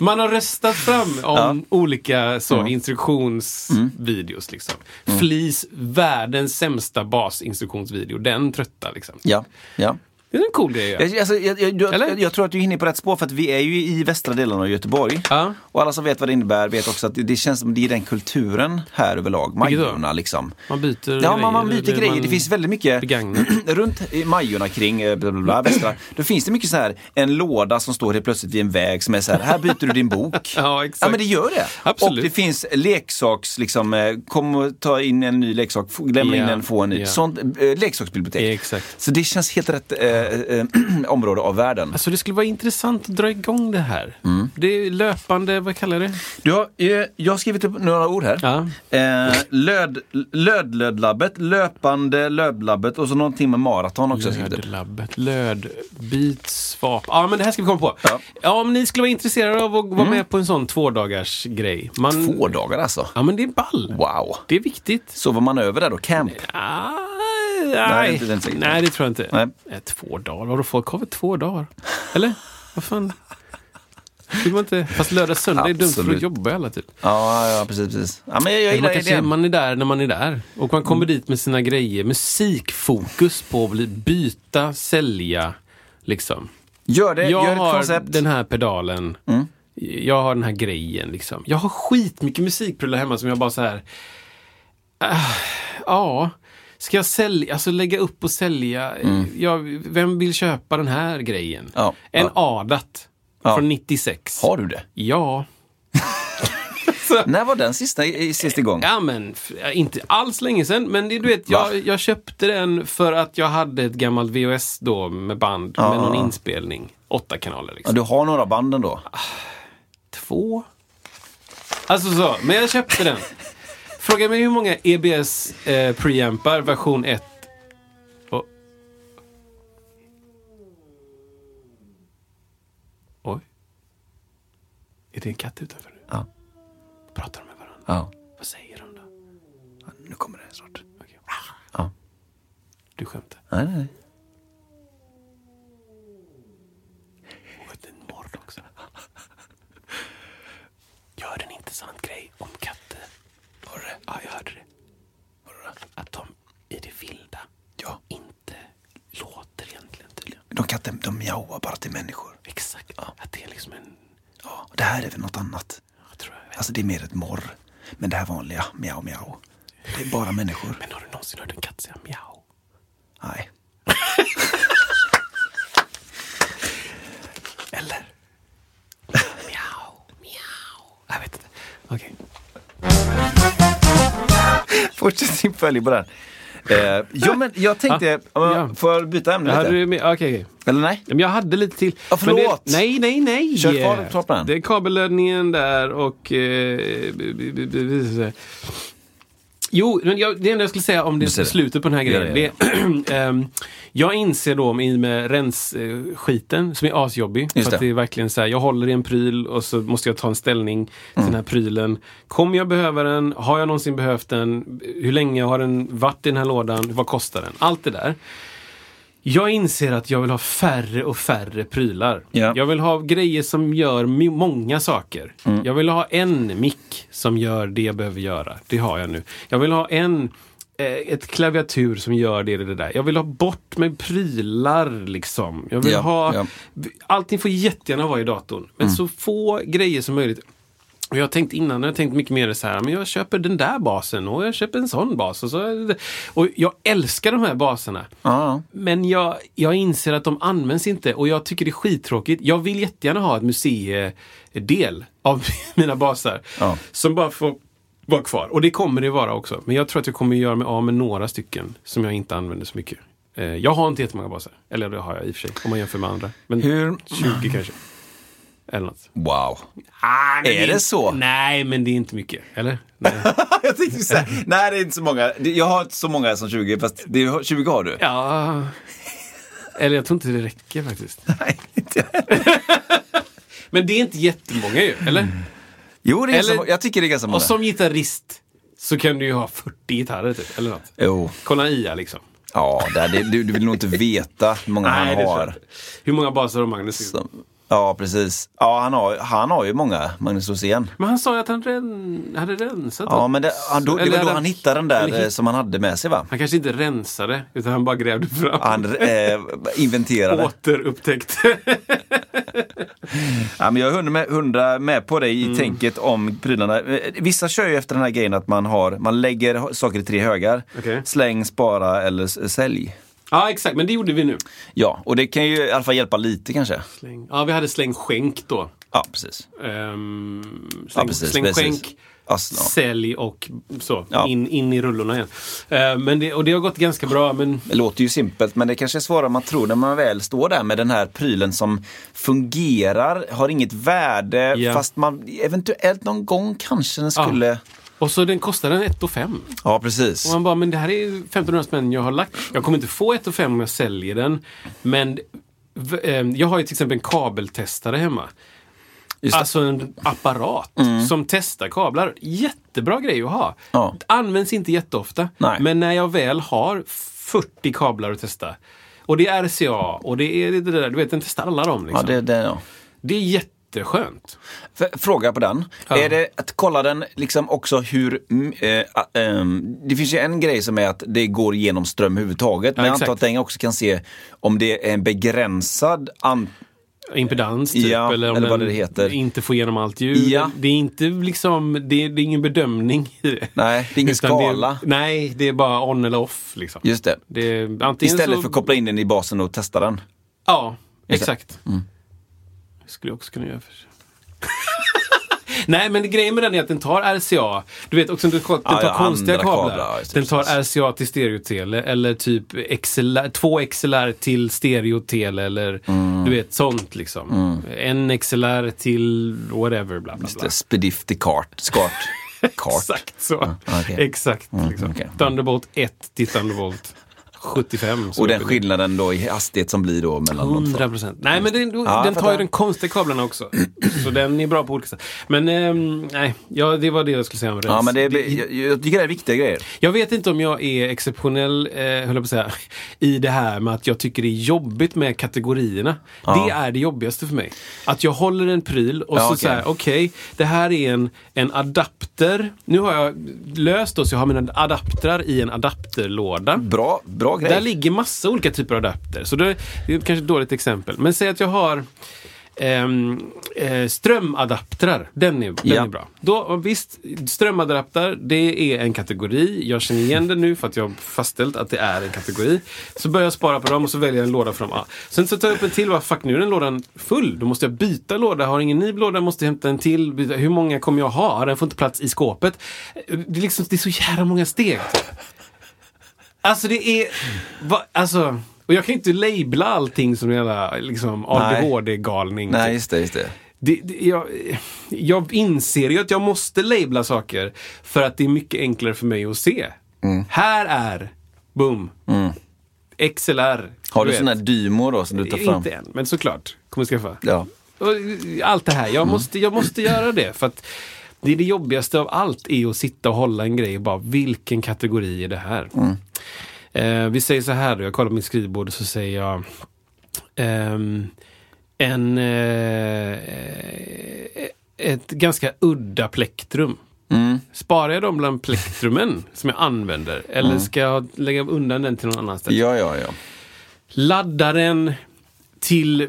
Man har röstat fram om olika så, instruktionsvideos. Liksom. Flis, världens sämsta basinstruktionsvideo. Den trötta liksom. Ja, ja. Det är en cool grej. Jag, alltså, jag, jag, jag, jag, tror att du är inne på rätt spår för att vi är ju i västra delen av Göteborg. Ja. Och alla som vet vad det innebär vet också att det, det känns som det är den kulturen här överlag. Majorna liksom. Man byter Ja, man, man byter grejer. man Det finns väldigt mycket runt Majorna kring eh, bla, bla, bla, västra. Då finns det mycket så här, en låda som står helt plötsligt vid en väg som är så här, här byter du din bok. Ja, exakt. Ja men det gör det. Absolut. Och det finns leksaks, liksom, eh, kom och ta in en ny leksak, lämna in Ja, en, få en ny. ja. Sånt eh, leksaksbibliotek. Ja, exakt. Så det känns helt rätt eh, eh, område av världen. Alltså det skulle vara intressant att dra igång det här. Mm. Det är löpande, vad kallar jag det? Du har, eh, jag har skrivit upp några ord här. Ja. Eh, löd, lödlödlabbet, löpande lödlabbet och så någonting med maraton också. Lödlabbet, lödbitsvap. Ja, men det här ska vi komma på. Ja. Ja, om ni skulle vara intresserade av att vara med på en sån tvådagars grej. Man, Två dagar alltså. Ja, men det är ball. Wow. Det är viktigt. Sover man över där då? Camp? Ah, det nej, den säkert. nej, det tror jag inte. Nej. Två dagar? Vadå, folk har väl två dagar? Eller? Vad fan? Vill man inte, fast lördag söndag är dumt för Absolut. att jobba hela tiden. Ja, ja precis. precis. Ja, men jag, jag Man, gillar idén. man är där när man är där. Och man Mm. kommer dit med sina grejer. Musikfokus på att bli, byta, sälja. Liksom. Gör det, Jag gör ett har koncept. den här pedalen. Mm. Jag har den här grejen. Liksom. Jag har skitmycket musikprylar hemma som jag bara så här. ah, ja, ska jag sälja, alltså lägga upp och sälja? Jag, vem vill köpa den här grejen? Mm. Ja, En ja. Adat Ja. från 96. Har du det? Ja. När var den sista, sista gång? Ja men inte alls länge sedan. Men det, du vet, jag, jag köpte den för att jag hade ett gammalt VHS då med band Ja, med någon ja, ja. inspelning. Åtta kanaler Ja, liksom. du har några band ändå? Två? Alltså så, men jag köpte den. Fråga mig hur många EBS eh, preampar version 1 och... Oj. Är det en katt utanför nu? Ja. Pratar de med varandra? Ja. Vad säger de då? Nu kommer det snart. Okej. Ja. Du skämtar? Nej, nej, nej. Och ett mord också. Jag hörde en intressant grej om katter. Var det? Ja, jag hörde det. Att de i det vilda Ja. inte låter egentligen tydligen. De katter, de mjauar bara till människor. Exakt. Att det är liksom en... Ja, det här är väl något annat. Jag tror jag vet. Alltså det är mer ett morr. Men det här vanliga, mjau mjau. Det är bara människor. Men har du någonsin hört en katt säga mjau? Nej. Eller? mjau, mjau. Jag vet inte. Okej. Fortsätt din följ på den. Eh, jo men jag tänkte, Ja. får jag byta ämne lite? hade, med- okej, okej. Eller nej? Men jag hade lite till. Ja, förlåt. Det, nej, nej, nej. Kör kvar, på den. Det är kabellödningen där och... Eh, Jo, men jag, det enda jag skulle säga om det slutet på den här Ja, grejen. Det, ehm, jag inser då i med rensskiten som är asjobbig. Just För att det. det är verkligen så här, jag håller i en pryl och så måste jag ta en ställning till Mm. den här prylen. Kommer jag behöva den? Har jag någonsin behövt den? Hur länge har den varit i den här lådan? Vad kostar den? Allt det där. Jag inser att jag vill ha färre och färre prylar. Ja. Jag vill ha grejer som gör många saker. Mm. Jag vill ha en mick som gör det jag behöver göra. Det har jag nu. Jag vill ha en eh, ett klaviatur som gör det och det där. Jag vill ha bort med prylar liksom. Jag vill Ja, ha... ja. Allting får jättegärna vara i datorn. Men så få grejer som möjligt. Och jag har tänkt innan, jag har tänkt mycket mer så här, men jag köper den där basen och jag köper en sån bas. Och, så, och jag älskar de här baserna. Ja. Men jag, jag inser att de används inte och jag tycker det är skittråkigt. Jag vill jättegärna ha ett museidel av mina baser. Ja. Som bara får vara kvar. Och det kommer det vara också. Men jag tror att jag kommer göra mig av med några stycken som jag inte använder så mycket. Eh, Jag har inte jättemånga baser. Eller det har jag i och för sig, om man jämför med andra. Men Hur- 20 kanske. Eller något. Wow. Ah, Är det så? Nej, men det är inte mycket. Eller? Nej. jag tänkte säga, nej det är inte så många. Det- Jag har inte så många som 20, fast det är, 20 har du. Ja. Eller jag tror inte det räcker faktiskt. Nej, inte. Men det är inte jättemånga ju, eller? Jo, det är Eller- ganska, jag tycker det är ganska många. Och som gitarrist så kan du ju ha 40 gitarrer typ, eller något. Jo, Kolla Ia liksom. ja, det, du, du vill nog inte veta hur många han det tror jag har. Hur många baser har Magnus? Som, ja, precis. Ja, han har, han har ju många, Magnus Rosén. Men han sa ju att han ren, hade rensat Ja, men det, han, då, det var då han hittade den där eller hit- eh, som han hade med sig va? Han kanske inte rensade, utan han bara grävde fram. Han eh, inventerade. Återupptäckte. Ja, men jag är hundra med, hundra med på dig i Mm. tänket om prylarna. Eh, Vissa kör ju efter den här grejen att man, har, man lägger saker i tre högar. Okej. Släng, spara eller sälj. Ja, exakt. Men det gjorde vi nu. Ja, och det kan ju i alla fall hjälpa lite kanske. Släng. Ja, vi hade släng skänk då. Ja, precis. Ja, släng precis, släng precis. skänk. Ja. Sälj och så, Ja. in, in i rullorna igen. Eh, men det, och det har gått ganska bra, men Det låter ju simpelt men det kanske är svårare man tror när man väl står där med den här prylen som fungerar, har inget värde Ja. fast man eventuellt någon gång kanske den skulle... Och så den kostar den 1 5. Ja, precis. Och man bara, men det här är ju 1500 spänn jag har lagt. Jag kommer inte få 1 5 om jag säljer den. Men eh, jag har ju till exempel en kabeltestare hemma. Just. Mm. Alltså en apparat som testar kablar. Jättebra grej att ha. Ja. Används inte jätteofta. Nej. Men när jag väl har 40 kablar att testa. Och det är RCA och det är det där, du vet den testar alla dem. Liksom. Ja, det, det, ja. Det är jätte, jätteskönt. F- Fråga på den. Ja. Är det att kolla den liksom också hur... mm, ah, ehm, det finns ju en grej som är att det går igenom ström överhuvudtaget. Men Ja, jag antar att den också kan se om det är en begränsad... An- Impedans typ, Ja, eller om eller vad den det heter. inte får igenom allt ljud. Ja. Det är inte liksom, det är, det är ingen bedömning i det. nej, det är ingen Utan skala. Det är, nej, det är bara on eller off. Liksom. Just det. Det Istället så, för att koppla in den i basen och testa den. Ja, exakt. Det skulle jag också kunna göra. För sig. Nej, men grejen med den är att den tar RCA. Du vet också, den tar, den Ja, tar ja, konstiga kablar, kablar. den tar. RCA till stereotele eller typ XLR, två XLR till stereotele eller Mm. du vet sånt liksom. En XLR till whatever, bla bla bla. till kart. Skart. Kart. Exakt så. okej. Exakt. Liksom. okej. Thunderbolt 1 till Thunderbolt 75. så Och den skillnaden då i hastighet som blir då mellan de två. 100 procent. Nej, men den, Ja, den tar ju den konstiga kablarna också. Så den är bra på olika sätt. Men ehm, nej, ja, det var det jag skulle säga om Ja, räls. men det jag, jag tycker det är viktiga grejer. Jag vet inte om jag är exceptionell, eh, höll jag på att säga, i det här med att jag tycker det är jobbigt med kategorierna. Ja. Det är det jobbigaste för mig. Att jag håller en pryl och Ja, så okej. säger okej, det här är en, en adapter. Nu har jag löst då, så jag har mina adaptrar i en adapterlåda. Bra, bra grej. Där ligger massa olika typer av adapter. Så det, det är kanske ett dåligt exempel. Men säg att jag har ehm, eh, strömadaptrar. Den är, den Ja. är bra. Då, visst, strömadapter, det är en kategori. Jag känner igen den nu för att jag har fastställt att det är en kategori. Så börjar jag spara på dem och så väljer jag en låda från. Ah. Sen så tar jag upp en till. Bara, fuck, nu är den lådan full. Då måste jag byta låda. Har ingen ny låda måste jag hämta en till. Byta. Hur många kommer jag ha? Den får inte plats i skåpet. Det är, liksom, det är så jävla många steg. Alltså det är... Va, alltså, och jag kan inte labla allting som en jävla liksom, ADHD-galning. Nej, typ. just det. Just det. Det, det, jag, jag inser ju att jag måste labla saker för att det är mycket enklare för mig att se. Mm. Här är, boom, XLR. Har du sån här Dymo då som du tar fram? Inte än, men såklart. Kommer skaffa. Ja. Och allt det här. Jag, måste, jag måste göra det. För att det är det jobbigaste av allt är att sitta och hålla en grej och bara vilken kategori är det här? Eh, vi säger så här då, jag kollar på mitt skrivbord och så säger jag ehm, en eh, ett ganska udda plektrum. Mm. Sparar jag dem bland plektrumen som jag använder? Eller ska jag lägga undan den till någon annan ställe? Ja, ja, ja. laddaren till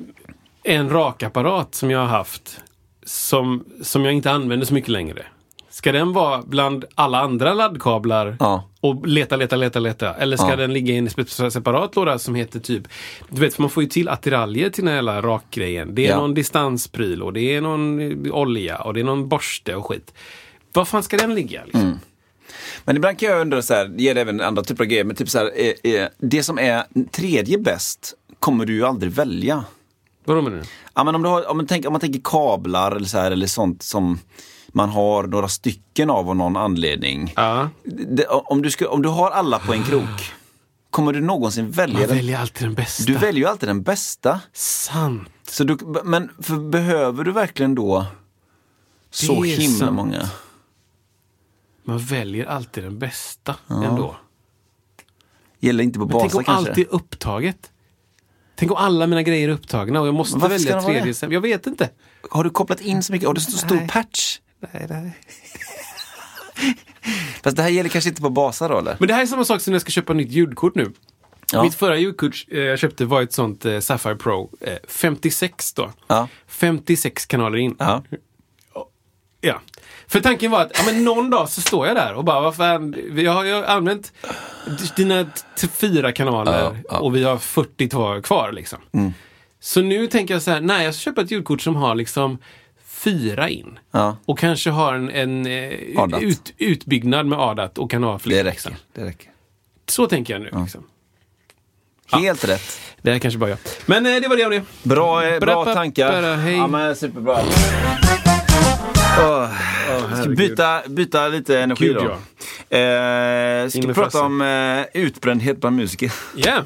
en rakapparat som jag har haft som, som jag inte använder så mycket längre. Ska den vara bland alla andra laddkablar Ja. och leta, leta, leta, leta? Eller ska Ja. den ligga i en separat låda som heter typ, du vet, för man får ju till attiraljer till den här hela rakgrejen. Det är Ja. någon distanspryl och det är någon eh, olja och det är någon borste och skit. Var fan ska den ligga? Liksom? Mm. Men ibland kan jag undra, så här, det gäller även andra typer av grejer, men typ så här, eh, eh, det som är tredje bäst kommer du ju aldrig välja. Vadå menar du? Ja, men om, du har, om, man tänker, om man tänker kablar eller, så här, eller sånt som man har några stycken av av någon anledning. Ja. Det, om, du ska, om du har alla på en krok, kommer du någonsin välja Man den? väljer alltid den bästa. Du väljer ju alltid den bästa. Sant. Så du, men för, behöver du verkligen då så himla sant. många? Man väljer alltid den bästa ändå. Gäller inte på Men tänk Basa om kanske? allt är upptaget. Tänk om alla mina grejer är upptagna och jag måste varför välja tredje. sen. Jag vet inte. Har du kopplat in så mycket? Har du så stor Nej. patch? Nej, nej. Fast det här gäller kanske inte på Basa då eller? Men det här är samma sak som när jag ska köpa nytt ljudkort nu. Ja. Mitt förra ljudkort eh, jag köpte var ett sånt eh, Sapphire Pro. Eh, 56 då. Ja. 56 kanaler in. Ja. Ja. För tanken var att ja, men någon dag så står jag där och bara, vad fan, jag har, har använt dina fyra kanaler Ja, ja. och vi har 42 kvar. Liksom. Så nu tänker jag så här, nej jag ska köpa ett ljudkort som har liksom fyra in. Ja. Och kanske har en, en eh, ut, utbyggnad med ADAT och kan ha fler. Det liksom. räcker. Det räcker. Så tänker jag nu. Liksom. Helt rätt. Det här kanske bara jag. Men eh, det var det om det. Bra, eh, bra Bra, tankar. bara, hej. Ja, men superbra. Åh, ska byta, byta lite energi Gud, då. ja. Eh, ska prata om eh, utbrändhet bland musiker. Ja.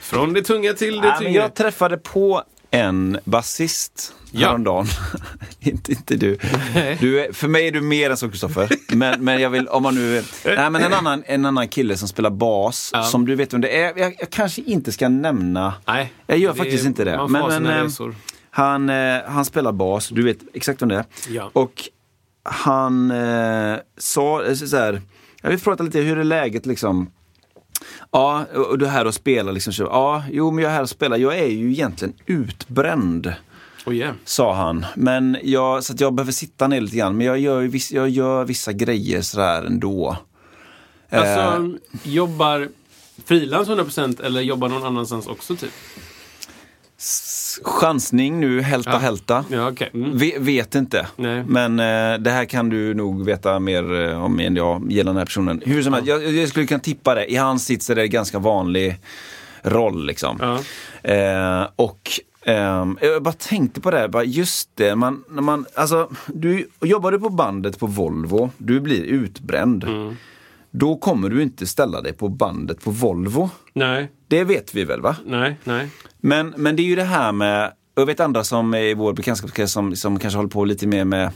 Från det tunga till det Ja, tyngre. jag träffade på en basist Ja. häromdagen. inte, inte du. Du för mig är du mer än så Kristoffer. men, men jag vill, om man nu... Nej, men en annan, en annan kille som spelar bas, Ja. som du vet vem det är. Jag, jag kanske inte ska nämna. Nej. Jag gör det- faktiskt inte det. Man får Men- ha men, sina eh, resor. Han, eh, han spelar bas, du vet exakt om det är. Ja. Och han eh, sa eh, så här, jag vill prata lite, hur är läget liksom? Ja, och du är här och spelar liksom. Ja, jo men jag är här och spelar. Jag är ju egentligen utbränd. Oh yeah. Sa han. Men jag, så jag behöver sitta ner lite grann. Men jag gör, ju viss, jag gör vissa grejer sådär ändå. Eh, Alltså, jobbar frilans 100% eller jobbar någon annanstans också typ? Chansning nu, hälta Ja. hälta. Ja, okej. Mm. Ve, vet inte. Nej. Men eh, det här kan du nog veta mer eh, om än jag gällande den här personen. Hur som helst, jag, jag skulle kunna tippa det. I hans sits är det ganska vanlig roll liksom. Ja. Eh, och ehm, jag bara tänkte på det, här, bara just det, man, när man, alltså, du, jobbar du på bandet på Volvo, du blir utbränd. Mm. Då kommer du inte ställa dig på bandet på Volvo. Nej, Det vet vi väl va? nej, nej. Men, men det är ju det här med, jag vet andra som är i vår bekantskapskrets som, som kanske håller på lite mer med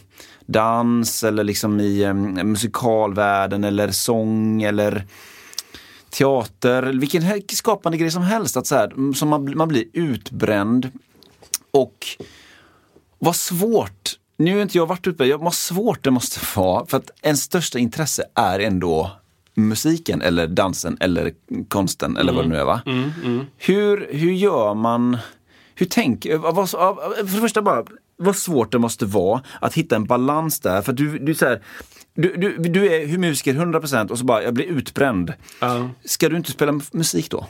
dans eller liksom i eh, musikalvärlden eller sång eller teater, vilken skapande grej som helst. Att så här, som man, man blir utbränd och vad svårt, nu har inte jag varit utbränd, jag- vad svårt det måste vara för att ens största intresse är ändå musiken eller dansen eller konsten eller vad det nu är. Va? Hur, hur gör man, hur tänker, vad, för det första bara, vad svårt det måste vara att hitta en balans där. För du, du, så här, du, du, du är hur musiker 100% och så bara, jag blir utbränd. Ja. Ska du inte spela musik då?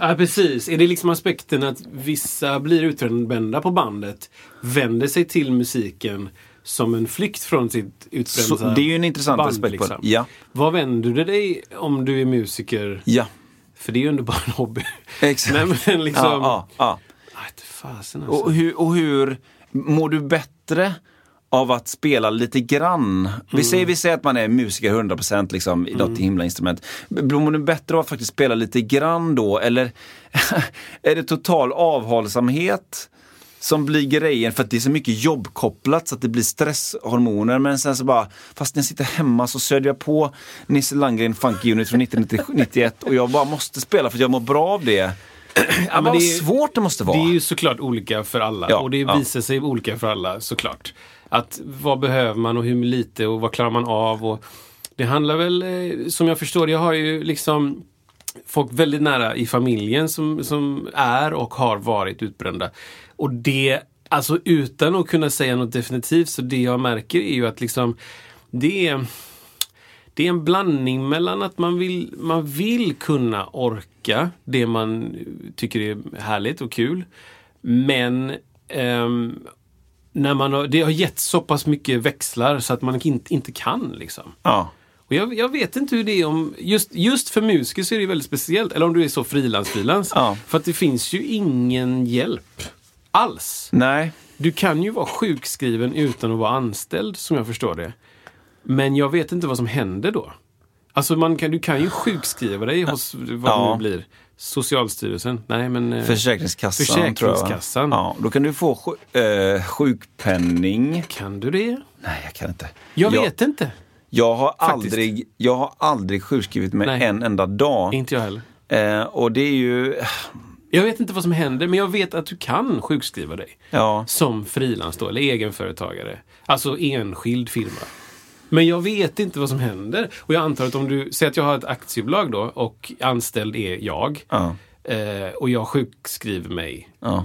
Ja, precis. Är det liksom aspekten att vissa blir utbrända på bandet, vänder sig till musiken som en flykt från sitt utbrända Så, det är ju en intressant band, aspekt på det. liksom. Ja. Vad vänder du dig om du är musiker? Ja, För det är ju ändå bara en hobby. exakt. Nej, men liksom... ja, ja, ja. Aj, inte fasen alltså. Och hur, och hur mår du bättre av att spela lite grann? Vi, säger, vi säger att man är musiker 100% liksom, i något himla instrument. Mår du bättre av att faktiskt spela lite grann då? Eller är det total avhållsamhet som blir grejen för att det är så mycket jobbkopplat så att det blir stresshormoner. Men sen så bara, fast när jag sitter hemma så söder jag på Nisse Landgren Funky Unit från 1991 och jag bara måste spela för att jag mår bra av det. Ja, men det är- svårt det måste vara. Det är ju såklart olika för alla Ja, och det ja. visar sig olika för alla såklart. Att vad behöver man och hur lite och vad klarar man av och det handlar väl, eh, som jag förstår jag har ju liksom folk väldigt nära i familjen som, som är och har varit utbrända. Och det, alltså utan att kunna säga något definitivt, så det jag märker är ju att liksom det är det är en blandning mellan att man vill, man vill kunna orka det man tycker är härligt och kul. Men ehm, när man har, det har gett så pass mycket växlar så att man inte, inte kan. Liksom. Ja. Och jag, jag vet inte hur det är om, just, just för musiker så är det väldigt speciellt. Eller om du är så frilans frilans. Ja. För att det finns ju ingen hjälp alls. Nej. Du kan ju vara sjukskriven utan att vara anställd som jag förstår det. Men jag vet inte vad som händer då. Alltså man kan, du kan ju sjukskriva dig hos vad Ja. det nu blir. Socialstyrelsen? Nej men... eh, Försäkringskassan. Försäkringskassan. Ja, då kan du få sj- eh, sjukpenning. Kan du det? Nej, jag kan inte. Jag Jag- vet inte. Jag har, Faktiskt. aldrig, jag har aldrig sjukskrivit mig Nej. en enda dag. Inte jag heller. Eh, och det är ju... Jag vet inte vad som händer men jag vet att du kan sjukskriva dig. Ja, Som frilans då, eller egenföretagare. Alltså enskild firma. Men jag vet inte vad som händer. Och jag antar att om du, säger att jag har ett aktiebolag då och anställd är jag. ja, Eh, och jag sjukskriver mig. ja.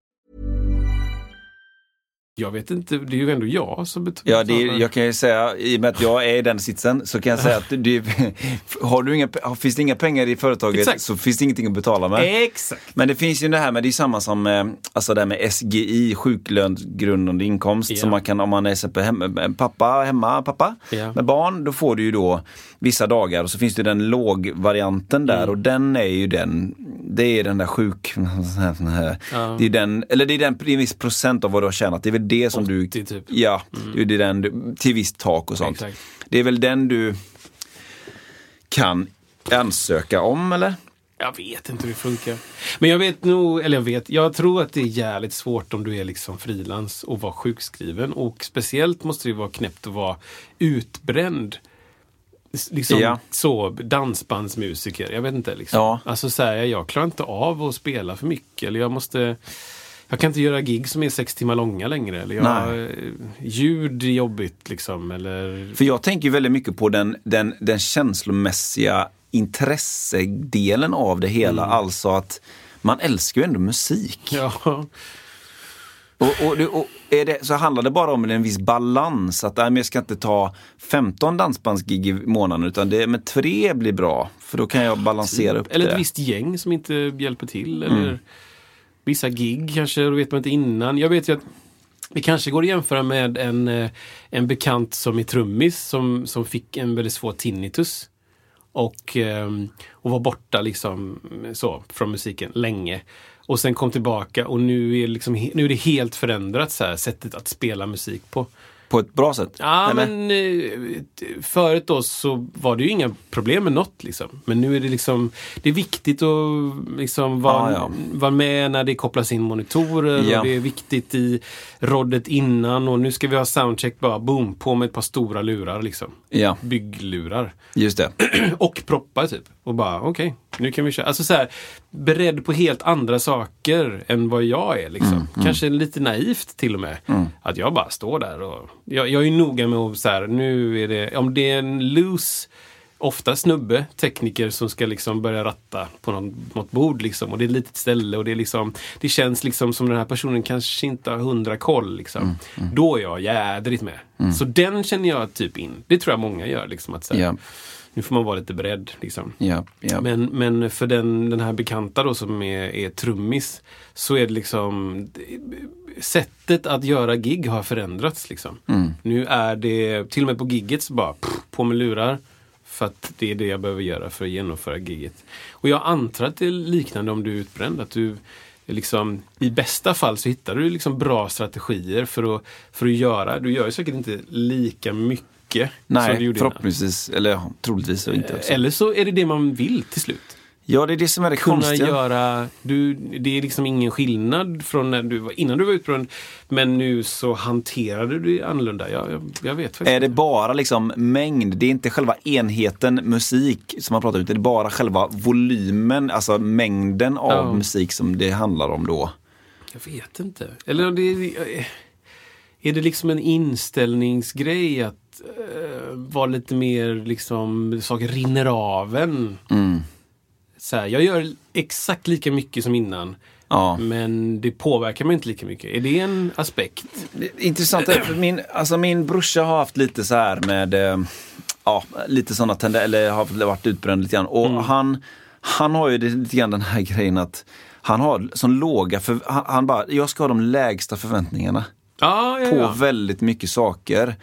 Jag vet inte, det är ju ändå jag som betalar. Ja, det, är- jag kan ju säga, i och med att jag är i den sitsen, så kan jag säga att det, har du inga, finns det inga pengar i företaget Exakt. så finns det ingenting att betala med. Exakt. Men det finns ju det här med, det är samma som eh, alltså det här med SGI, sjuklönsgrundande inkomst. Ja. Som man kan, om man är exempel hem, pappa, hemma, pappa Ja. med barn, då får du ju då vissa dagar och så finns det den lågvarianten där Mm. och den är ju den, det är den där sjuk... Det är den, eller det är den, det är en viss procent av vad du har tjänat. Det är väl det som 80 du... typ. Ja, det är den du, till visst tak och sånt. Exakt. Det är väl den du kan ansöka om eller? Jag vet inte hur det funkar. Men jag vet nog, eller jag vet, jag tror att det är jävligt svårt om du är liksom frilans och vara sjukskriven. Och speciellt måste det vara knäppt att vara utbränd. Liksom Ja. så, dansbandsmusiker. Jag vet inte. Liksom. Ja. Alltså så här, jag klarar inte av att spela för mycket. Eller jag måste... Jag kan inte göra gig som är sex timmar långa längre. Eller jag, Nej. ljud är jobbigt liksom. Eller För jag tänker väldigt mycket på den, den, den känslomässiga intressedelen av det hela. Alltså att man älskar ju ändå musik. Ja, Och, och, och är det, så handlar det bara om en viss balans. Att nej, jag ska inte ta 15 dansbandsgig i månaden utan det, men tre blir bra. För då kan jag balansera upp Eller det. ett visst gäng som inte hjälper till. Eller vissa gig kanske, då vet man inte innan. Jag vet ju att det kanske går att jämföra med en, eh, en bekant som är trummis som, som fick en väldigt svår tinnitus. Och, ehm, och var borta liksom så från musiken länge. Och sen kom tillbaka och nu är, liksom, nu är det helt förändrat så här, sättet att spela musik på. På ett bra sätt. Ja, eller? men eh, förut då så var det ju inga problem med något. Liksom. Men nu är det liksom, det är viktigt att liksom vara, Ja, ja. vara med när det kopplas in monitorer. Ja. Och det är viktigt i roddet innan och nu ska vi ha soundcheck bara boom, på med ett par stora lurar liksom. Ja, Bygglurar. just det. Och proppar typ. Och bara okej, nu kan vi köra. Alltså så här, beredd på helt andra saker än vad jag är. Liksom. Kanske lite naivt till och med. Att jag bara står där och jag, jag är noga med att så här, nu är det, om det är en loose Ofta snubbe, tekniker som ska liksom börja ratta på någon, något bord liksom. Och det är ett litet ställe och det är liksom Det känns liksom som den här personen kanske inte har hundra koll liksom. Då är jag jädrigt med. Så den känner jag typ in. Det tror jag många gör liksom. Att så här, Ja. Nu får man vara lite beredd. Liksom. Ja, ja. Men, men för den, den här bekanta då som är, är trummis så är det liksom Sättet att göra gig har förändrats. Liksom. Mm. Nu är det, till och med på gigget så bara pff, på med lurar. För att det är det jag behöver göra för att genomföra gigget. Och jag antar att det är liknande om du är utbränd. Att du liksom, I bästa fall så hittar du liksom bra strategier för att, för att göra. Du gör ju säkert inte lika mycket du Nej, gjorde innan. förhoppningsvis, eller troligtvis inte. Också. Eller så är det det man vill till slut. Ja, det är det som är det Kunna konstiga. göra, du, det är liksom ingen skillnad från när du var, innan du var utbränd. Men nu så hanterade du det annorlunda. Jag, jag, jag vet faktiskt Är det bara liksom mängd, det är inte själva enheten musik som man pratar om, det är bara själva volymen, alltså mängden av Ja. musik som det handlar om då. Jag vet inte. Eller det, är det liksom en inställningsgrej att vara lite mer liksom, saker rinner av en. Mm. Så här, jag gör exakt lika mycket som innan. Ja. Men det påverkar mig inte lika mycket. Är det en aspekt? Intressant, för min, alltså min brorsa har haft lite så här med, eh, ja, lite sådana tendenser, eller har varit utbränd lite grann. Och Mm. han, han har ju lite grann den här grejen att han har sån låga, för, han, han bara, jag ska ha de lägsta förväntningarna Ja, ja, på väldigt mycket saker.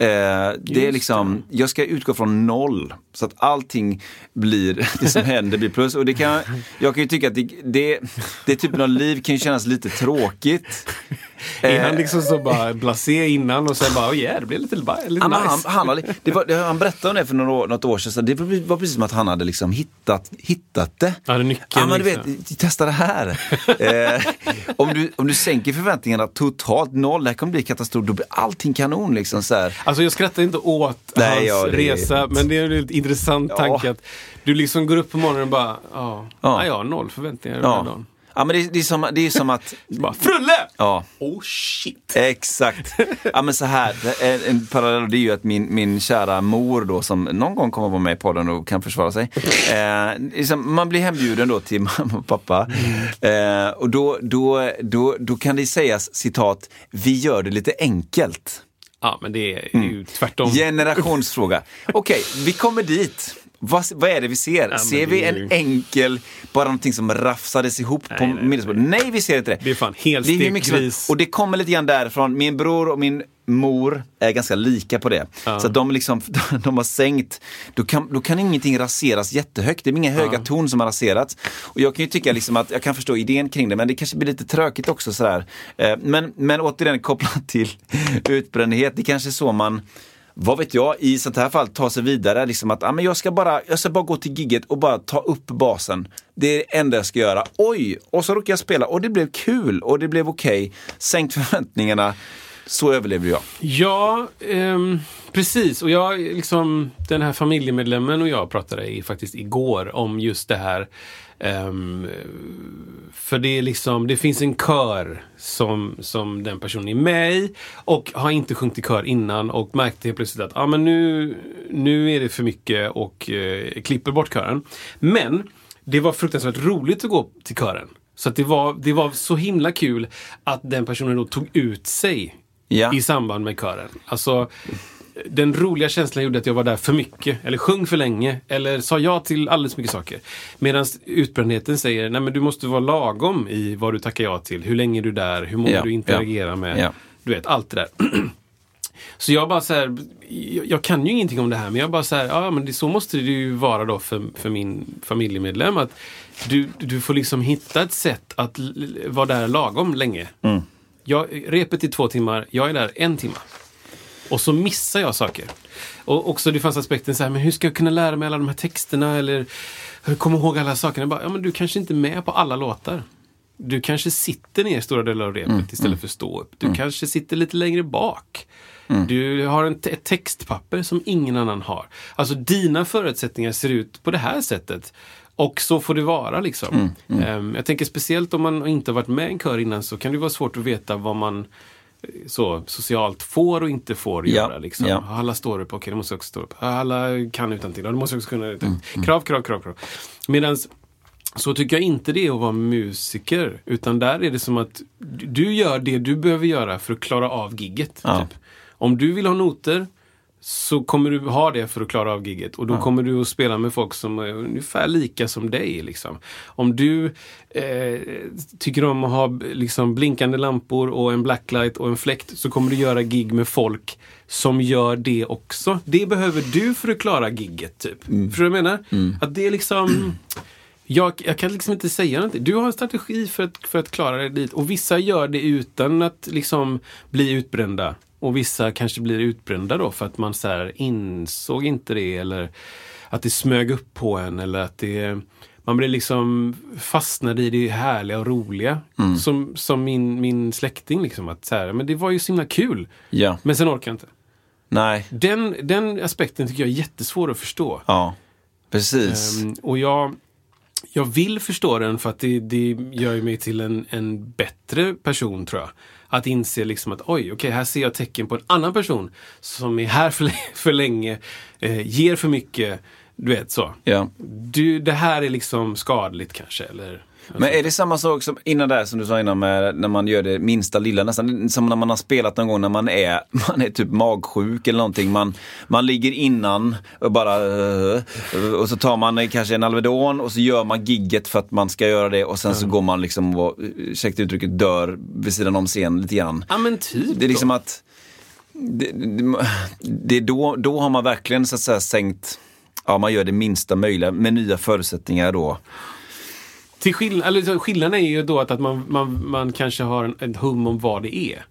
Eh, det är liksom, jag ska utgå från noll. Så att allting blir, det som händer blir plus. Och det kan, jag kan ju tycka att det, det, det typen av liv kan ju kännas lite tråkigt. Är han Eh, liksom så bara blasé innan och sen bara, oh yeah, det blir lite, lite men han, nice. han, har, det var, det, han berättade om det för några år, något år sedan. Det var, precis som att han hade liksom hittat, hittat det. Ja, det nyckeln, Ja, men du liksom. vet, testa det här. eh, om, du, om du sänker förväntningarna totalt noll, det här kommer bli katastrof, då blir allting kanon. Liksom, så här. Alltså jag skrattar inte åt Nej, hans ja, resa, men det är lite intressant Ja. tanke att du liksom går upp på morgonen och bara, ja, Ja. ja. jag har noll förväntningar den här Ja. dagen. Ja, men det, det, är som, det är som att... Bara, Frulle! Ja. Oh shit! Exakt. Ja men så här, en parallell det är ju att min, min kära mor då som någon gång kommer vara med i podden och kan försvara sig. Eh, liksom, man blir hembjuden då till mamma och pappa. Eh, och då, då, då, då kan det sägas citat, vi gör det lite enkelt. Ja, men det är ju tvärtom. Generationsfråga. Okej, vi kommer dit. Vad, vad är det vi ser? men ser vi en ju- enkel, bara någonting som rafsades ihop på nej, nej. middagsbordet? Nej, vi ser inte det. Det är fan Det är mycket. Och det kommer lite grann därifrån. Min bror och min mor är ganska lika på det. Så att de, liksom, de har sänkt, då kan, då kan ingenting raseras jättehögt. Det är inga höga ton som har raserats. Och jag kan ju tycka liksom att jag kan förstå idén kring det, men det kanske blir lite tråkigt också. Sådär. Eh, Men, men återigen kopplat till utbrändhet, det kanske är så man vad vet jag, i sånt här fall ta sig vidare. Liksom att ah, men jag, ska bara, jag ska bara gå till gigget och bara ta upp basen. Det är det enda jag ska göra. Oj! Och så råkade jag spela och det blev kul och det blev okej. Sänkt förväntningarna. Så överlever jag. Ja, ehm, precis. Och jag, liksom, den här familjemedlemmen och jag pratade i, faktiskt igår om just det här. Ehm, för det är liksom, det finns en kör som, som den personen är med i och har inte sjungit i kör innan och märkte helt plötsligt att ah, men nu, nu är det för mycket och eh, klipper bort kören. Men det var fruktansvärt roligt att gå till kören. Så att det, var, det var så himla kul att den personen då tog ut sig Ja. i samband med kören. Alltså, den roliga känslan gjorde att jag var där för mycket, eller sjöng för länge, eller sa ja till alldeles mycket saker. Medan utbrändheten säger, nej men du måste vara lagom i vad du tackar ja till, hur länge är du där, hur många Ja, du interagerar ja, med. ja. Du vet, allt det där. Så jag bara så här, jag, jag kan ju ingenting om det här men jag bara så här, ja men det, så måste det ju vara då för, för min familjemedlem. Att du, du får liksom hitta ett sätt att vara där lagom länge. Jag, repet är två timmar, jag är där en timme. Och så missar jag saker. Och också det fanns aspekten så här, men hur ska jag kunna lära mig alla de här texterna eller komma ihåg alla sakerna? Jag bara, ja men du kanske inte är med på alla låtar. Du kanske sitter ner stora delar av repet istället för att stå upp. Du kanske sitter lite längre bak. Du har en ett textpapper som ingen annan har. Alltså dina förutsättningar ser ut på det här sättet. Och så får det vara liksom. Ehm, jag tänker speciellt om man inte har varit med i en kör innan så kan det vara svårt att veta vad man eh, så socialt får och inte får Ja, göra. Liksom. ja. Alla står upp, okej det måste jag också stå upp. Alla kan utan till, det måste jag också kunna. Krav, krav, krav, krav. Medans så tycker jag inte det är att vara musiker. Utan där är det som att du- du gör det du behöver göra för att klara av gigget. Ja. Typ. Om du vill ha noter så kommer du ha det för att klara av gigget. Och då kommer du att spela med folk som är ungefär lika som dig. Liksom. Om du eh, tycker om att ha liksom, blinkande lampor och en blacklight och en fläkt så kommer du göra gig med folk som gör det också. Det behöver du för att klara gigget. Typ. Förstår du vad jag menar? Att det är liksom... Jag, jag kan liksom inte säga någonting. Du har en strategi för att, för att klara dig dit. Och vissa gör det utan att liksom bli utbrända. Och vissa kanske blir utbrända då för att man så här insåg inte det eller att det smög upp på en eller att det man blir liksom fastnade i det härliga och roliga. Som, som min, min släkting liksom. Att så här, men det var ju så himla kul. Ja. Men sen orkar jag inte. Nej. Den, den aspekten tycker jag är jättesvår att förstå. Ja. Precis. Ehm, och jag, jag vill förstå den för att det, det gör mig till en, en bättre person tror jag. Att inse liksom att oj, okej, här ser jag tecken på en annan person som är här för, för länge, eh, ger för mycket, du vet så. Ja. Du, det här är liksom skadligt kanske, eller? Men är det samma sak som innan där som du sa innan med när man gör det minsta lilla nästan som när man har spelat någon gång när man är, man är typ magsjuk eller någonting. Man, man ligger innan och bara eh, och så tar man kanske en Alvedon och så gör man gigget för att man ska göra det och sen så går man liksom och, ursäkta uttrycket, dör vid sidan om scenen lite grann. Ja men typ. Det är liksom att det, det, det då, då har man verkligen så att säga sänkt, ja man gör det minsta möjliga med nya förutsättningar då. Till skill eller, skillnaden är ju då att, att man, man, man kanske har en, en hum om vad det är.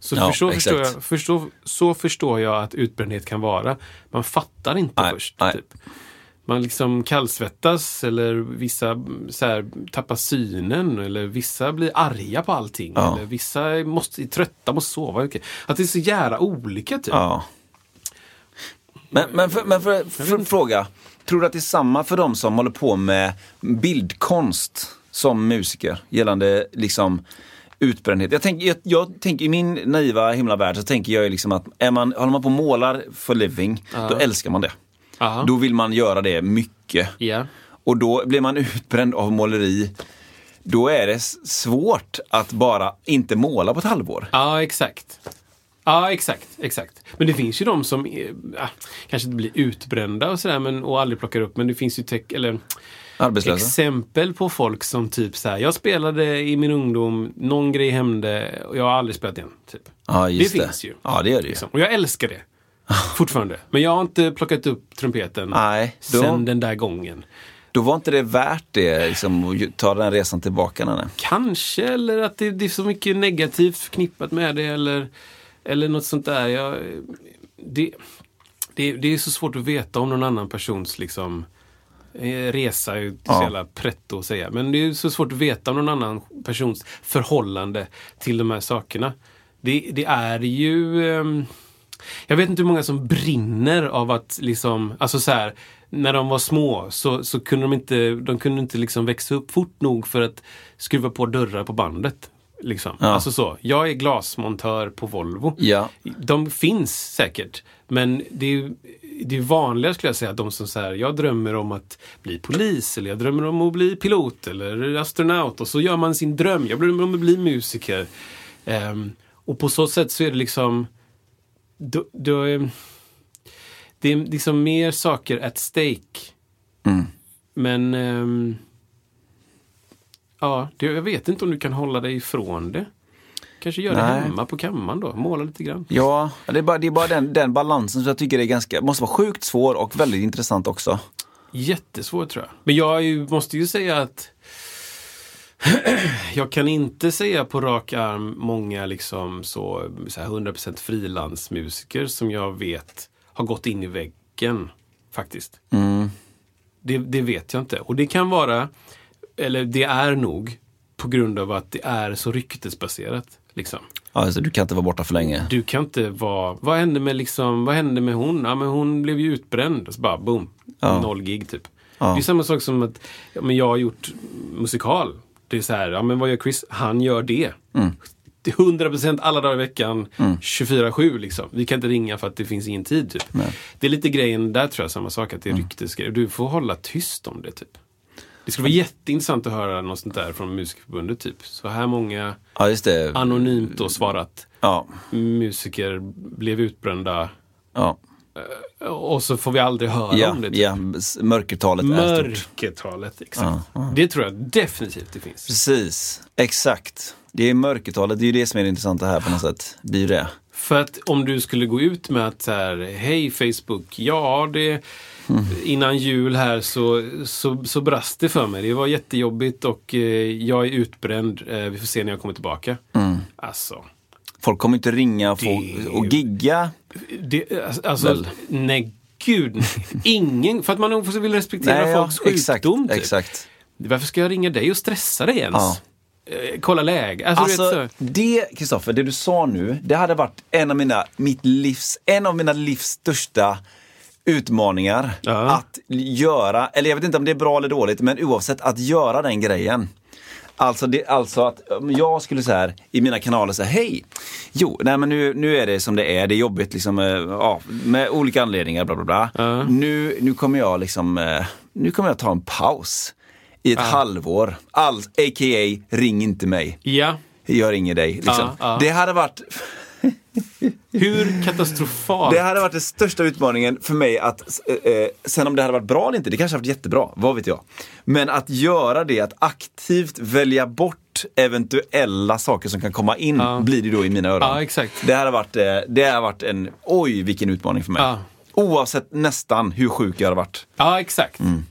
Så, Ja, förstå, förstår exakt. jag, förstå, så förstår jag att utbrändhet kan vara. Man fattar inte Nej, först. nej. Typ. Man liksom kallsvettas eller vissa mm, så här, tappar synen eller vissa blir arga på allting. Ja. Eller vissa måste, är trötta, måste sova. Att det är så jävla olika typ. Ja. Men, men, för, men för, för, för fråga, tror du att det är samma för de som håller på med bildkonst? som musiker gällande liksom utbrändhet. Jag tänker, jag, jag tänker i min naiva himlavärld så tänker jag liksom att är man, håller man på och målar for living, då älskar man det. Aha. Då vill man göra det mycket. Ja. Och då blir man utbränd av måleri. Då är det svårt att bara inte måla på ett halvår. Ja, exakt. Ja, exakt, exakt. Men det finns ju de som eh, ja, kanske inte blir utbrända och sådär men, och aldrig plockar upp. Men det finns ju teck, eller, Arbetslösa. exempel på folk som typ så här. Jag spelade i min ungdom, någon grej hände och jag har aldrig spelat igen. Typ. Ja, just det det. finns ju. Ja, det gör det ju. Liksom. Och jag älskar det. Fortfarande. Men jag har inte plockat upp trumpeten Nej, då- sen den där gången. Då var inte det värt det, liksom, att ta den resan tillbaka. Nej. Kanske, eller att det, det är så mycket negativt förknippat med det. Eller, eller något sånt där. Jag, det, det, det är så svårt att veta om någon annan persons liksom, eh, resa. är ju så Ja. jävla pretto att säga. Men det är så svårt att veta om någon annan persons förhållande till de här sakerna. Det, det är ju... ehm, jag vet inte hur många som brinner av att liksom, alltså så här, när de var små så, så kunde de inte, de kunde inte liksom växa upp fort nog för att skruva på dörrar på bandet. Liksom. Ja. Alltså så, jag är glasmontör på Volvo. Ja. De finns säkert, men det är, det är vanligare skulle jag säga, de som säger jag drömmer om att bli polis eller jag drömmer om att bli pilot eller astronaut och så gör man sin dröm. Jag drömmer om att bli musiker. Ehm, och på så sätt så är det liksom då, då, är- det är liksom mer saker at stake. Mm. Men ehm, ja, det, jag vet inte om du kan hålla dig ifrån det. Kanske gör det hemma på kammaren då, måla lite grann. Ja, det är bara, det är bara den, den balansen som jag tycker är ganska, måste vara sjukt svår och väldigt intressant också. Jättesvårt tror jag. Men jag ju, måste ju säga att jag kan inte säga på rak arm många liksom så, så här 100% frilansmusiker som jag vet har gått in i väggen. Faktiskt. Mm. Det, det vet jag inte. Och det kan vara, eller det är nog, på grund av att det är så ryktesbaserat. Liksom. Alltså, du kan inte vara borta för länge. Du kan inte vara, vad hände med liksom, vad hände med hon? Ja men hon blev ju utbränd. Så bara boom, Ja. noll gig typ. Ja. Det är samma sak som att ja, men jag har gjort musikal. Det är så här, ja men vad gör Chris? Han gör det. Mm. Det är 100% alla dagar i veckan, 24-7 liksom. Vi kan inte ringa för att det finns ingen tid typ. Det är lite grejen där tror jag, samma sak, att det är Mm. ryktesgrejer. Du får hålla tyst om det typ. Det skulle vara jätteintressant att höra något sånt där från Musikerförbundet typ. Så här många Ja, det. anonymt då svarat Ja, musiker blev utbrända ja. och så får vi aldrig höra Ja, om det. typ. ja, s- mörkertalet är stort. Mörkertalet, exakt. Det tror jag definitivt det finns. Precis, exakt. Det är mörkertalet, det är ju det som är det intressanta här på något sätt. Blir ju det. För att om du skulle gå ut med att så här, hej Facebook, ja det innan jul här så, så, så brast det för mig. Det var jättejobbigt och eh, jag är utbränd. Eh, vi får se när jag kommer tillbaka. Alltså, Folk kommer inte ringa och, Det- och gigga. det, alltså Väl. nej gud. nej. Ingen, för att man också vill respektera ja, folks sjukdom. exakt, typ. exakt. Varför ska jag ringa dig och stressa dig ens? Ja. Eh, kolla läge. Alltså, Alltså, det, Kristoffer, det du sa nu, det hade varit en av mina, mitt livs, en av mina livs största utmaningar. Ja. Att göra, eller jag vet inte om det är bra eller dåligt, men oavsett att göra den grejen. Alltså, det, alltså att om jag skulle så här i mina kanaler säga hej, jo, nej men nu, nu är det som det är, det är jobbigt liksom, eh, ja, med olika anledningar, bla bla bla. Ja. Nu, nu kommer jag liksom, eh, nu kommer jag ta en paus i ett halvår. All, a.k.a. ring inte mig. Ja. Jag ringer dig. Liksom. Ja. Det hade varit Hur katastrofalt. det hade varit den största utmaningen för mig att, eh, eh, sen om det hade varit bra eller inte, det kanske hade varit jättebra, vad vet jag. Men att göra det, att aktivt välja bort eventuella saker som kan komma in, Ja. blir det då i mina öron. Exakt. Det hade varit, eh, det hade varit en, oj vilken utmaning för mig. Ja. Oavsett nästan hur sjuk jag hade varit. Ja, exakt. Mm.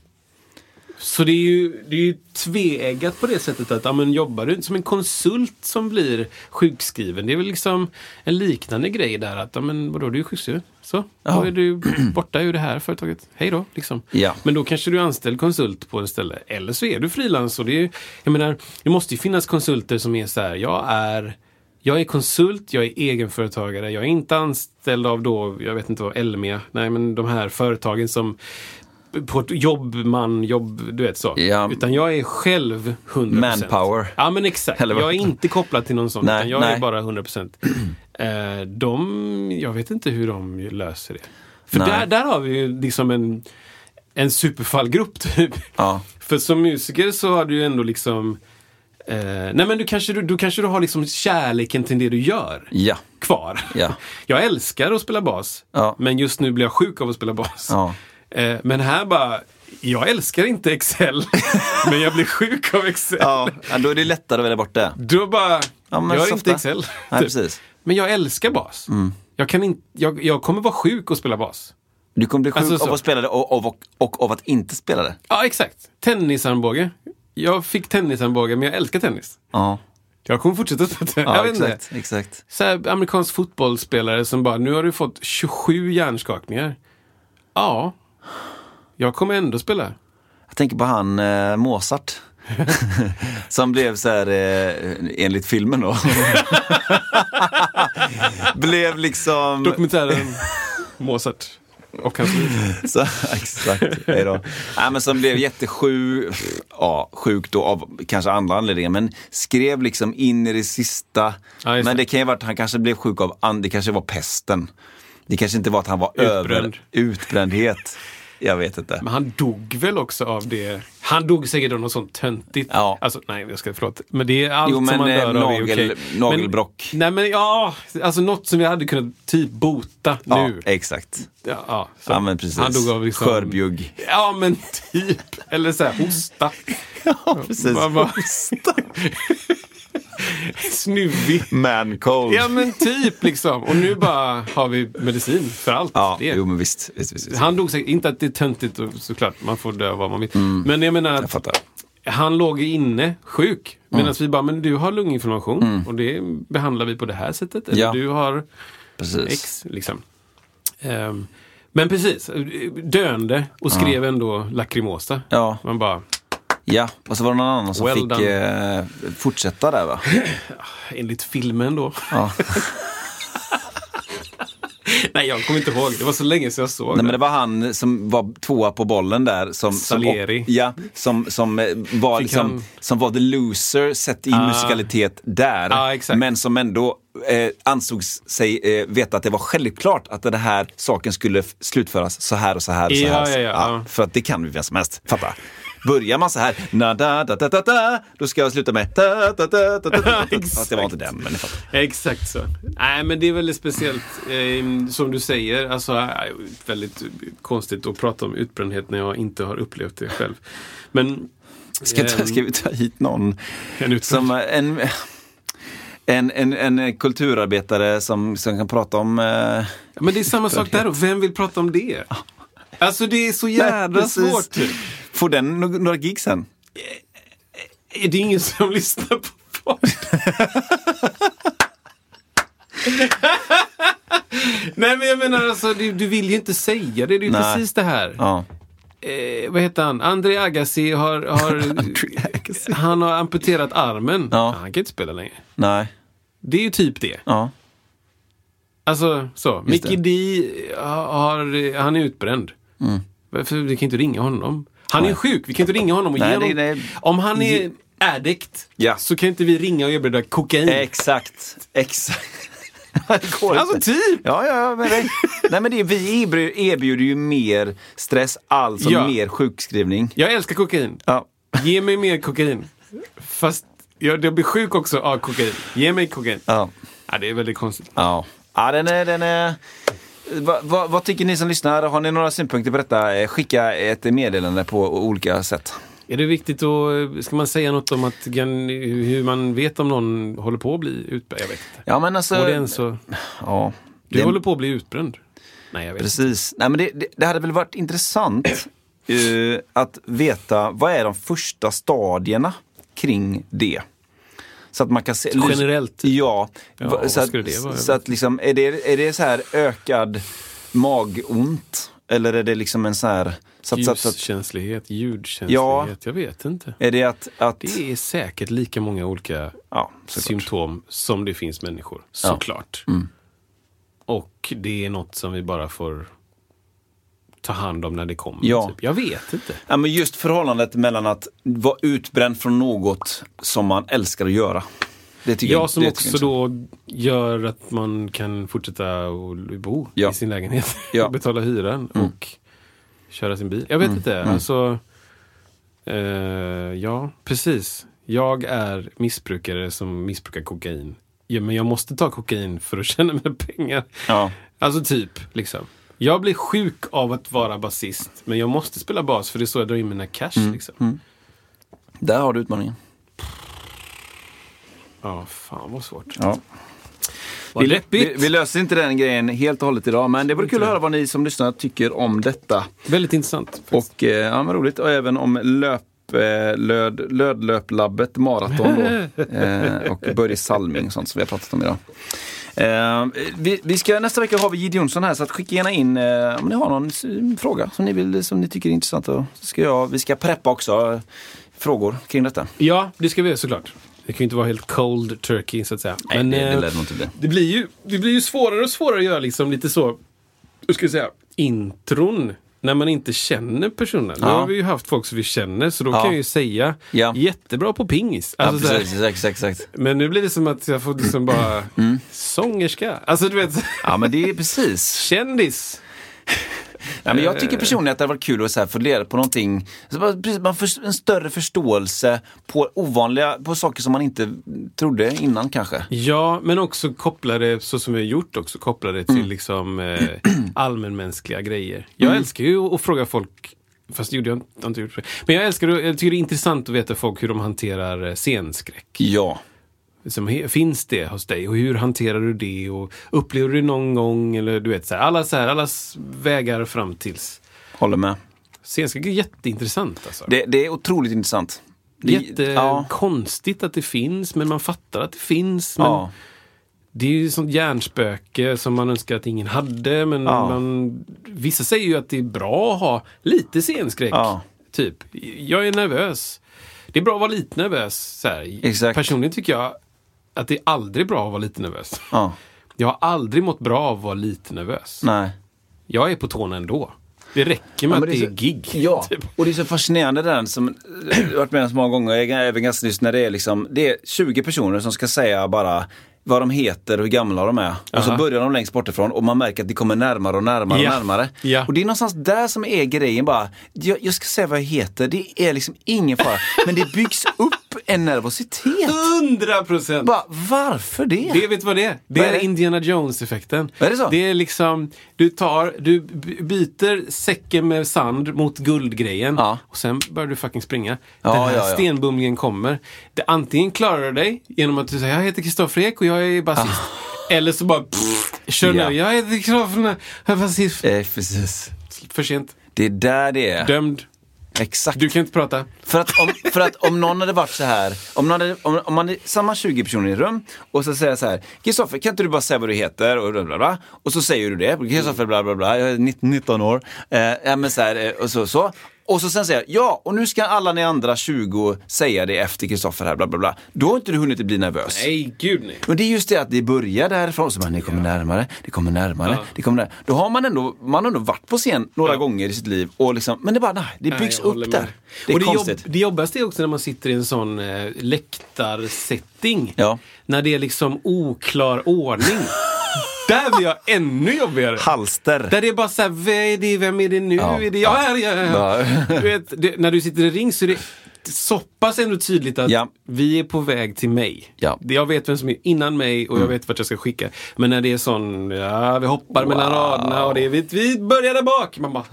Så det är ju, det är ju tveeggat på det sättet att ja, men jobbar du inte som en konsult som blir sjukskriven? Det är väl liksom en liknande grej där att ja, men vadå, du är sjukskriven. Så, då Ja. är du borta ur det här företaget. Hej då, liksom. Ja. Men då kanske du är anställd konsult på en ställe. Eller så är du frilans. det är, Jag menar, det måste ju finnas konsulter som är så här, jag är jag är konsult, jag är egenföretagare, jag är inte anställd av då, jag vet inte vad, Elmia, nej men de här företagen som på ett jobbman, jobb, du vet så. Ja. Utan jag är själv 100%. Manpower. Ja men exakt. Eller? Jag är inte kopplad till någon sån, Nej, utan jag nej. är bara 100%. eh, de, jag vet inte hur de löser det. För Nej. där, där har vi ju liksom en, en superfallgrupp typ. Ja. För som musiker så har du ju ändå liksom eh, Nej men du kanske, du, du kanske du har liksom kärleken till det du gör Ja. kvar. Ja. Jag älskar att spela bas, Ja. men just nu blir jag sjuk av att spela bas. Eh, men här bara, jag älskar inte Excel, men jag blir sjuk av Excel. Ja, då är det lättare att välja bort det. Då bara, Ja, jag är inte Excel. Nej, typ. precis. Mm. Men jag älskar bas. Jag, kan inte, jag, jag kommer vara sjuk och spela bas. Du kommer bli sjuk Alltså så. av att spela det och, och, och, och av att inte spela det. Ja, exakt. Tennisarmbåge. Jag fick tennisarmbåge, men jag älskar tennis. Ja, Jag kommer fortsätta spela tennis. ja vet inte. exakt. exakt. Så här, amerikansk fotbollsspelare som bara, nu har du fått 27 hjärnskakningar. Ja, jag kommer ändå spela. Jag tänker på han eh, Mozart. Som blev så här, eh, enligt filmen då. blev liksom... Dokumentären Mozart och hans liv. Så, exakt, hej då. Nej, men som blev jättesjuk, ja, sjuk då av kanske andra anledningar, men skrev liksom in i det sista. Ja, men det. kan ju vara att han kanske blev sjuk av, det kanske var pesten. Det kanske inte var att han var Utbränd. över utbrändhet. Jag vet inte. Men han dog väl också av det. Han dog säkert av något sånt töntigt. Ja. Alltså, nej, jag ska, förlåt. Men det är allt Jo, men, som man eh, dör av är okej. nagelbrock. Men, nej, men ja, alltså något som vi hade kunnat typ bota Ja, nu. exakt. Ja, ja, så. Ja, men precis. Han dog av liksom... Skörbjugg. Ja, men typ. Eller så här, hosta. Ja, precis. Bara- bara- Snuvig. Man cold. Ja, men typ liksom. Och nu bara har vi medicin för allt. Ja, det. jo men visst. visst, visst, visst. Han dog säkert, inte att det är töntigt och såklart, man får dö vad man vill. Men jag menar Mm. Jag att fattar. han låg inne sjuk. Mm. Medan vi bara, men du har lunginflammation och det behandlar vi på det här sättet. Eller Ja. du har Precis. X liksom. Ehm, men precis, döende och skrev ändå Lacrimosa. Ja. Man bara, Ja, och så var det någon annan som Well fick eh, fortsätta där va? enligt filmen då. Ja. Nej, jag kommer inte ihåg. Det var så länge sedan jag såg Nej, det. men det var han som var tvåa på bollen där. Som, Salieri. Som, ja, som, som, eh, var Fick liksom, han- som var the loser sett i Ah. musikalitet där. Ah, men som ändå eh, ansågs sig eh, veta att det var självklart att den här saken skulle slutföras så här och så här. Och så Ja, här. ja, ja. För att det kan vi vem som helst. Fatta. Börjar man så här, na, da, da, da, da, da, då ska jag sluta med da, da, da, da, da. Fast det var inte den, men. Exakt så. Nej, men det är väldigt speciellt. Eh, som du säger, alltså eh, väldigt konstigt att prata om utbrändhet när jag inte har upplevt det själv. Men Ska, ta, Ehm. ska vi ta hit någon en som eh, en, en, en, en kulturarbetare som, som kan prata om... Eh, Men det är samma sak där. Vem vill prata om det? Alltså det är så jävla precis. svårt. Får den några gig sen? Är det ingen som lyssnar på podd? Nej men jag menar alltså, du, du vill ju inte säga det. Det är ju precis det här. Ja. Eh, vad heter han? André Agassi har, har, han har amputerat armen. Ja. Han kan inte spela längre. Nej. Det är ju typ det. Ja. Alltså så. Just Mickey D har, han är utbränd. Varför? Vi kan inte ringa honom. Han är sjuk, vi kan inte ringa honom och Nej, ge honom. Om han är addict Ja. så kan inte vi ringa och erbjuda kokain. Exakt. Exakt. Alltså typ. Ja, ja, men det, nej, men det, vi erbjuder, erbjuder ju mer stress, alltså Ja. mer sjukskrivning. Jag älskar kokain. Ja. Ge mig mer kokain. Fast jag, jag blir sjuk också av kokain. Ge mig kokain. Ja. Ja, det är väldigt konstigt. Ja, ja den är... Den är Va, va, vad tycker ni som lyssnar? Har ni några synpunkter på detta? Eh, Skicka ett meddelande på olika sätt. Är det viktigt att, ska man säga något om att, hur man vet om någon håller på att bli utbränd? Jag vet inte. Ja, men alltså... En så, ja, du det- håller på att bli utbränd? Nej, jag vet inte. Precis. Nej, men det, det, det hade väl varit intressant eh, att veta vad är de första stadierna kring det. Så att man kan se... Generellt? Ja. Ja, så att, det vara? så att liksom, är det, är det så här ökad magont? Eller är det liksom en så här... Så att, Ljuskänslighet, ljudkänslighet, Ja. jag vet inte. är det att... att Det är säkert lika många olika ja, symptom som det finns människor. Såklart. Mm. Och det är något som vi bara får ta hand om när det kommer. Ja. Typ. Jag vet inte. Ja, men just förhållandet mellan att vara utbränd från något som man älskar att göra. Det tycker Jag som det också då gör att man kan fortsätta att bo Ja. i sin lägenhet. Ja. Mm. och betala hyran och köra sin bil. Jag vet inte. Alltså, eh, ja, precis. Jag är missbrukare som missbrukar kokain. Ja, men jag måste ta kokain för att tjäna mina pengar. Ja. Alltså typ, liksom. Jag blir sjuk av att vara basist, men jag måste spela bas för det är så jag drar in mina cash. Mm. Liksom. Där har du utmaningen. Ja, fan vad svårt. Ja. Vad Vi, vi, vi löser inte den grejen helt och hållet idag, men det vore kul att höra vad ni som lyssnar tycker om detta. Väldigt intressant. Och eh, ja, men roligt. Och även om löp, eh, löd, lödlöplabbet maraton då. eh, och Börje Salming och sånt som vi har pratat om idag. Eh, vi, vi ska, nästa vecka har vi Jid Jonsson här så att skicka gärna in eh, om ni har någon s- fråga som ni, vill, som ni tycker är intressant. Och, ska jag, vi ska preppa också eh, frågor kring detta. Ja, det ska vi göra såklart. Det kan ju inte vara helt cold turkey så att säga. Nej, det, det eh, lär inte bli. det, blir ju, det blir ju svårare och svårare att göra liksom lite så, hur ska jag säga, intron. När man inte känner personen. Nu Ja. har vi ju haft folk som vi känner så då Ja. kan jag ju säga Ja. jättebra på pingis. Ja, Alltså, så här, precis, exakt, exakt. men nu blir det som att jag får liksom bara Mm. sångerska. Alltså du vet, Ja, men det är precis. kändis. Ja, men jag tycker personligen att det varit kul att så här fundera på någonting. Man får en större förståelse på ovanliga, på saker som man inte trodde innan kanske. Ja, men också koppla det, så som vi har gjort också, koppla det till liksom eh, allmänmänskliga grejer. Jag älskar ju att fråga folk Fast det gjorde jag inte, gjort det. Men jag älskar jag tycker det är intressant att veta folk hur de hanterar eh, scenskräck. Ja. Som, he- finns det hos dig och hur hanterar du det? Och upplever du det någon gång? Eller du vet, så här, alla så här, allas vägar fram tills. Håller med. Scenskräck är jätteintressant alltså. Det, det är otroligt intressant. Det, ja. Jättekonstigt att det finns, men man fattar att det finns. Men Ja. Det är ju sånt hjärnspöke som man önskar att ingen hade. Men Ja. man, vissa säger ju att det är bra att ha lite scenskräck. Typ, jag är nervös. Det är bra att vara lite nervös. Så. Personligen tycker jag att det är aldrig bra att vara lite nervös. ja. Jag har aldrig mått bra av att vara lite nervös. Nej. Jag är på tårna ändå. Det räcker med Ja, att det är, så- gig. Ja, Typ. och det är så fascinerande den som jag har varit med så många gånger, även ganska nyss när det är liksom, det är 20 personer som ska säga bara vad de heter och hur gamla de är. Och så börjar de längst bortifrån och man märker att de kommer närmare och närmare Ja. och närmare. Ja. Och det är någonstans där som är grejen bara, jag, jag ska säga vad jag heter, det är liksom ingen fara. Men det byggs upp en nervositet. Hundra procent! Bara, varför det? Det vet vad det är? Det Vad är är det? Indiana Jones-effekten. Är det så? Det är liksom, du tar, du byter säcken med sand mot guldgrejen Ja. och sen börjar du fucking springa. Ja, Den här ja, ja. stenbumlingen kommer. Det, antingen klarar du dig genom att du säger jag heter Kristoffer Ek och jag är basist. Eller så bara pff, kör Ah. Ja. ner. Jag heter Kristoffer, jag är basist. Eh, precis. För sent. Det är där det är. Dömd. Exakt. Du kan inte prata. För att, om, för att om någon hade varit så här, om, någon hade, om, om man är samma 20 personer i ett rum och så säger jag så här, Kristoffer kan inte du bara säga vad du heter och bla bla bla. Och så säger du det, Kristoffer bla bla bla, jag är 19 19 år. Eh, ja, men så här, eh, och så, så. Och så sen säger jag, ja, och nu ska alla ni andra 20 säga det efter Kristoffer här, bla bla bla. Då har inte du hunnit bli nervös. Nej, gud nej. Men det är just det att det börjar därifrån, så man, det kommer närmare, det kommer närmare, det kommer närmare. Då har man ändå, man har ändå varit på scen några Ja. gånger i sitt liv och liksom, men det bara, nej, det Nej, byggs håller upp med. där. Det är och det, konstigt. Jobb, det jobbigaste är också när man sitter i en sån eh, läktarsetting. Ja. När det är liksom oklar ordning. Där blir jag ännu jobbigare. Halster. Där det är bara såhär, vem är det, vem är det nu? Ja. Är det jag? Ja, ja. Ja. Du vet, det, när du sitter i ring så är det så pass ändå tydligt att Ja. vi är på väg till mig. Ja. Jag vet vem som är innan mig och jag vet vart jag ska skicka. Men när det är sån, ja vi hoppar mellan Wow. raderna och det är, vi, vi börjar där bak. Man bara,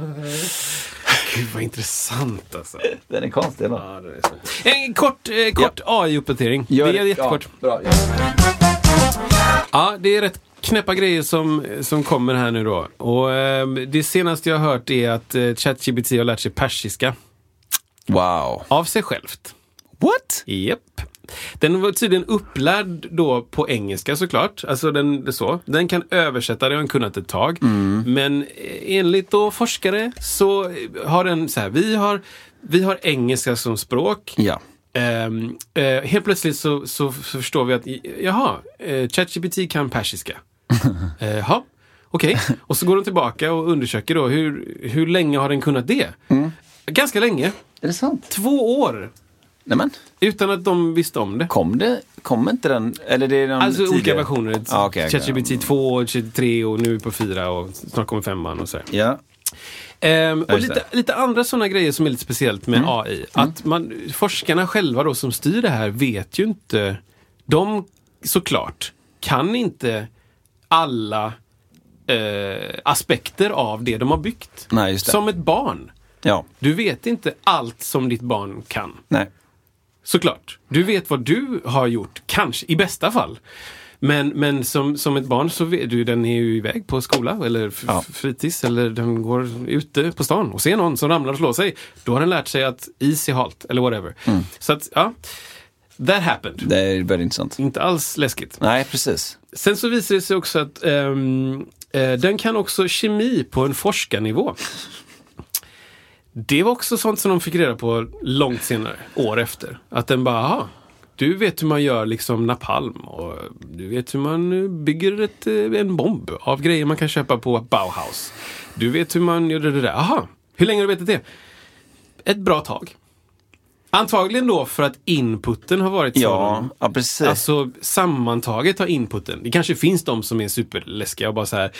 gud vad intressant alltså. Den är konstig. Eller? Ja, är så. En kort, eh, kort AI-uppdatering. Det är jättekort. Ja, bra. Ja, det är rätt knäppa grejer som, som kommer här nu då. Och eh, det senaste jag har hört är att eh, ChatGPT har lärt sig persiska. Wow. Av sig självt. What? Japp. Den var tydligen upplärd då på engelska såklart. Alltså den, så. den kan översätta, det har den kunnat ett tag. Men eh, enligt då forskare så har den så här, vi har, vi har engelska som språk. Ja. Ehm, eh, helt plötsligt så, så förstår vi att, jaha, eh, ChatGPT kan persiska. Jaha. okej. Och så går de tillbaka och undersöker då hur, hur länge har den kunnat det? Mm. Ganska länge. Är det sant? Två år. Nämen. Utan att de visste om det. Kom det, kom inte den, eller det är någon Alltså olika tidigare? versioner. Ah, okej. ChatGPT 2, ChatGPT 3 och nu på 4 och snart kommer femman och så. Ja. Ehm, och lite. Mm. lite andra sådana grejer som är lite speciellt med AI. Att man, forskarna själva då som styr det här vet ju inte. De såklart kan inte alla eh, aspekter av det de har byggt. Nej. Som ett barn. Ja. Du vet inte allt som ditt barn kan. Nej. Såklart. Du vet vad du har gjort, kanske, i bästa fall. Men, men som, som ett barn så vet du, den är ju iväg på skola eller Ja. fritids eller den går ute på stan och ser någon som ramlar och slår sig. Då har den lärt sig att is är halt eller whatever. Mm. Så att, ja. That happened. Det är väldigt intressant. Inte alls läskigt. Nej, precis. Sen så visar det sig också att um, uh, den kan också kemi på en forskarnivå. Det var också sånt som de fick reda på långt senare, år efter. Att den bara, aha, du vet hur man gör liksom napalm och du vet hur man eh, bygger ett, eh, en bomb av grejer man kan köpa på Bauhaus. Du vet hur man gör det där. Aha, hur länge har du vetat det? Ett bra tag. Antagligen då för att inputen har varit Ja, sådan. ja precis. Alltså sammantaget har inputen. Det kanske finns de som är superläskiga och bara så här.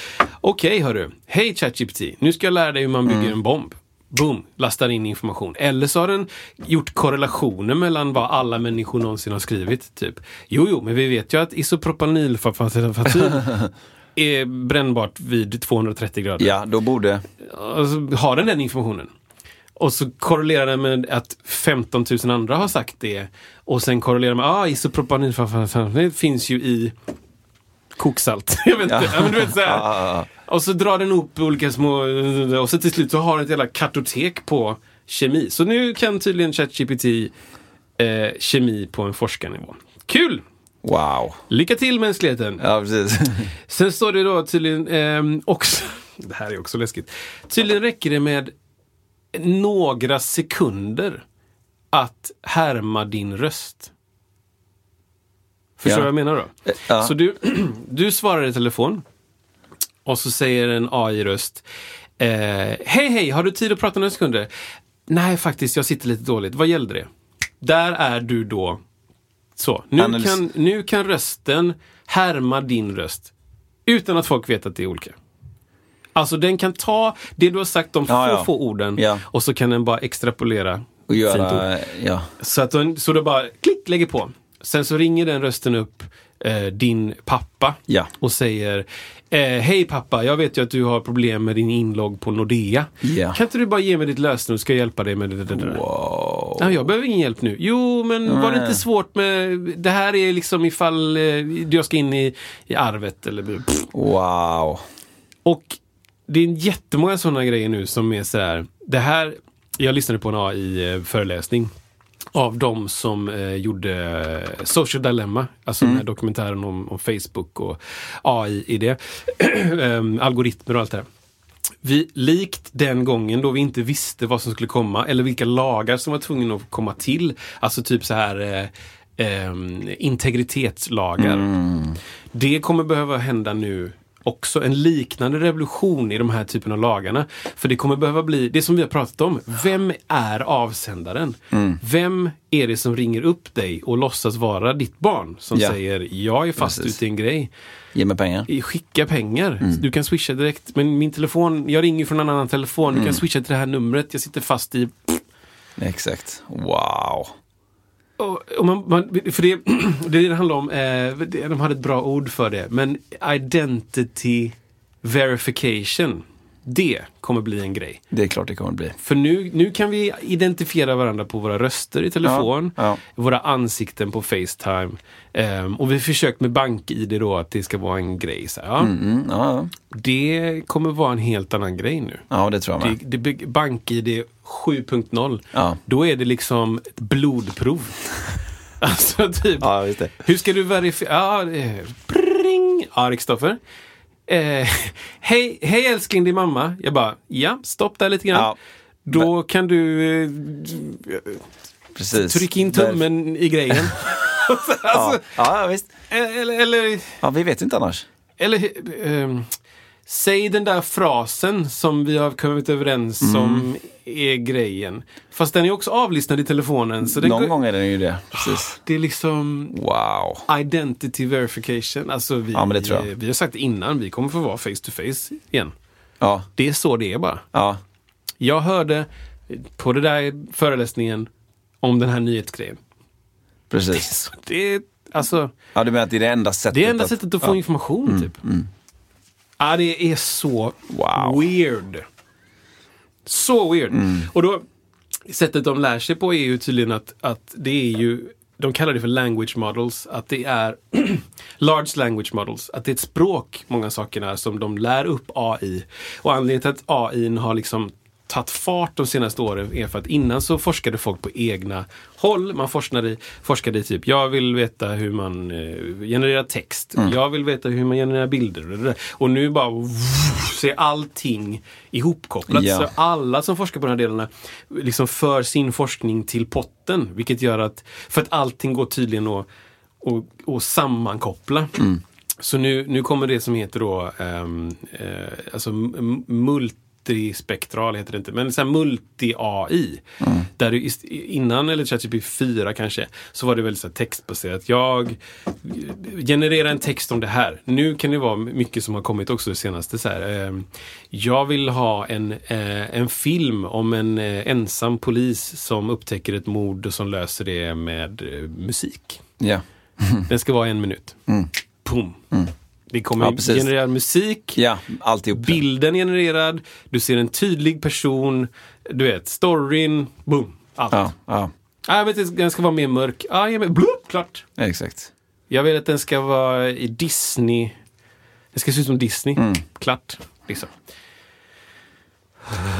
Okej hörru, hej ChatGPT, nu ska jag lära dig hur man bygger en bomb. Boom, lastar in information. Eller så har den gjort korrelationer mellan vad alla människor någonsin har skrivit. Typ, jo, jo, men vi vet ju att isopropanylfafatyl är brännbart vid 230 grader. ja, då borde... Alltså, har den den informationen? Och så korrelerar den med att 15 000 andra har sagt det. Och sen korrelerar med, ah, isopropanylfafatyl finns ju i koksalt. Jag vet inte. Ja. men du vet, så här. Och så drar den ihop olika små... Och så till slut så har den ett jävla kartotek på kemi. Så nu kan tydligen ChatGPT eh, kemi på en forskarnivå. Kul! Wow. Lycka till mänskligheten! Ja, precis. Sen står det då tydligen ehm, också, det här är också läskigt. Tydligen räcker det med några sekunder att härma din röst. Förstår du Ja. vad jag menar då? ja. Så du, du svarar i telefon och så säger en AI-röst eh, Hej hej, har du tid att prata några sekunder? Nej faktiskt, jag sitter lite dåligt. Vad gällde det? Där är du då så. Nu Analys- kan, nu kan rösten härma din röst utan att folk vet att det är olika. Alltså den kan ta det du har sagt de Ja, få, ja. få orden Ja. och så kan den bara extrapolera. Och göra... Ja. Så, att den, så du bara klick, lägger på. Sen så ringer den rösten upp eh, din pappa och säger eh, Hej pappa, jag vet ju att du har problem med din inlogg på Nordea. Kan inte du bara ge mig ditt lösenord så ska jag hjälpa dig med det, det. Wow. Ja, jag behöver ingen hjälp nu. Jo, men var det Nej. inte svårt med... Det här är liksom ifall eh, jag ska in i, i arvet eller... Pff. Wow. Och det är jättemånga sådana grejer nu som är sådär. Det här, jag lyssnade på en AI-föreläsning av de som eh, gjorde eh, Social Dilemma, alltså den här dokumentären om, om Facebook och AI i det. Ehm, algoritmer och allt det här. Vi, likt den gången då vi inte visste vad som skulle komma eller vilka lagar som var tvungna att komma till. Alltså typ så här eh, ehm, integritetslagar. Det kommer behöva hända nu också. En liknande revolution i de här typen av lagarna. För det kommer behöva bli, det som vi har pratat om. Vem är avsändaren? Vem är det som ringer upp dig och låtsas vara ditt barn? Som Ja. säger, jag är fast Precis. ute i en grej. Ge mig pengar. Skicka pengar. Mm. Du kan swisha direkt. Men min telefon, jag ringer från en annan telefon. Mm. Du kan swisha till det här numret. Jag sitter fast i... Exakt. Wow. Och, man, man, för det, det det handlar om, eh, de hade ett bra ord för det. Men identity verification. Det kommer bli en grej. Det är klart det kommer bli. För nu, nu kan vi identifiera varandra på våra röster i telefon, Ja, ja. våra ansikten på Facetime. Ehm, och vi försökt med BankID då att det ska vara en grej. Så, ja, Mm, ja, Det kommer vara en helt annan grej nu. ja, det tror jag med. Det, det, BankID 7.0. Ja. Då är det liksom blodprov. alltså typ, det. hur ska du verifiera? Ja, eh, pring. ja Kristoffer. Eh, hej, hej älskling, din mamma. Jag bara, ja, stopp där lite grann. Ja. Då kan du eh, Precis. in tummen i grejen. Ja. alltså, ja, visst. eller, eller, Ja, vi vet inte annars. eller ehm, Säg den där frasen som vi har kommit överens Mm. om är grejen. Fast den är också avlyssnad i telefonen. Så Någon går- gång är den ju det. Precis. det är liksom Wow. identity verification. Alltså vi, Ja, men det tror jag. vi har sagt innan, vi kommer få vara face to face igen. Ja, Det är så det är bara. ja. Jag hörde på den där föreläsningen om den här nyhetsgrejen. Precis. Det är alltså, Ja, du menar att det är det enda sättet? det är enda att, sättet att få information typ. Ja, det är så Wow. weird. Så weird. Och då, sättet de lär sig på är ju tydligen att, att det är ju de kallar det för language models, att det är large language models, att det är ett språk, många sakerna, som de lär upp AI. Och anledningen till att AI har liksom tagit fart de senaste åren är för att innan så forskade folk på egna håll. Man forskade, i- forskade i typ, jag vill veta hur man eh, genererar text. Jag vill veta hur man genererar bilder. Och, nu bara så är allting ihopkopplat. Ja. Så alla som forskar på de här delarna liksom för sin forskning till potten. Vilket gör att, för att allting går tydligen att, att, att sammankoppla. Så nu, nu kommer det som heter då ehm, eh, alltså m- multispektral heter det inte, men så multi-AI. Där du innan, eller ChatGPT 4 kanske, så var det väldigt så textbaserat. Jag genererar en text om det här. Nu kan det vara mycket som har kommit också det senaste. Så här, ehm, jag vill ha en, eh, en film om en eh, ensam polis som upptäcker ett mord och som löser det med eh, musik. Ja. Den ska vara en minut. Pum. Det kommer Ja, precis. generera musik, Ja, alltihop. bilden genererad, du ser en tydlig person, du vet, storyn, boom. Allt. Ja, ja, Ah, jag vet inte, den ska vara mer mörk. Ah, ja, men blup, klart. exakt. Jag vill att den ska vara i Disney. Den ska se ut som Disney. Mm. Klart. Liksom.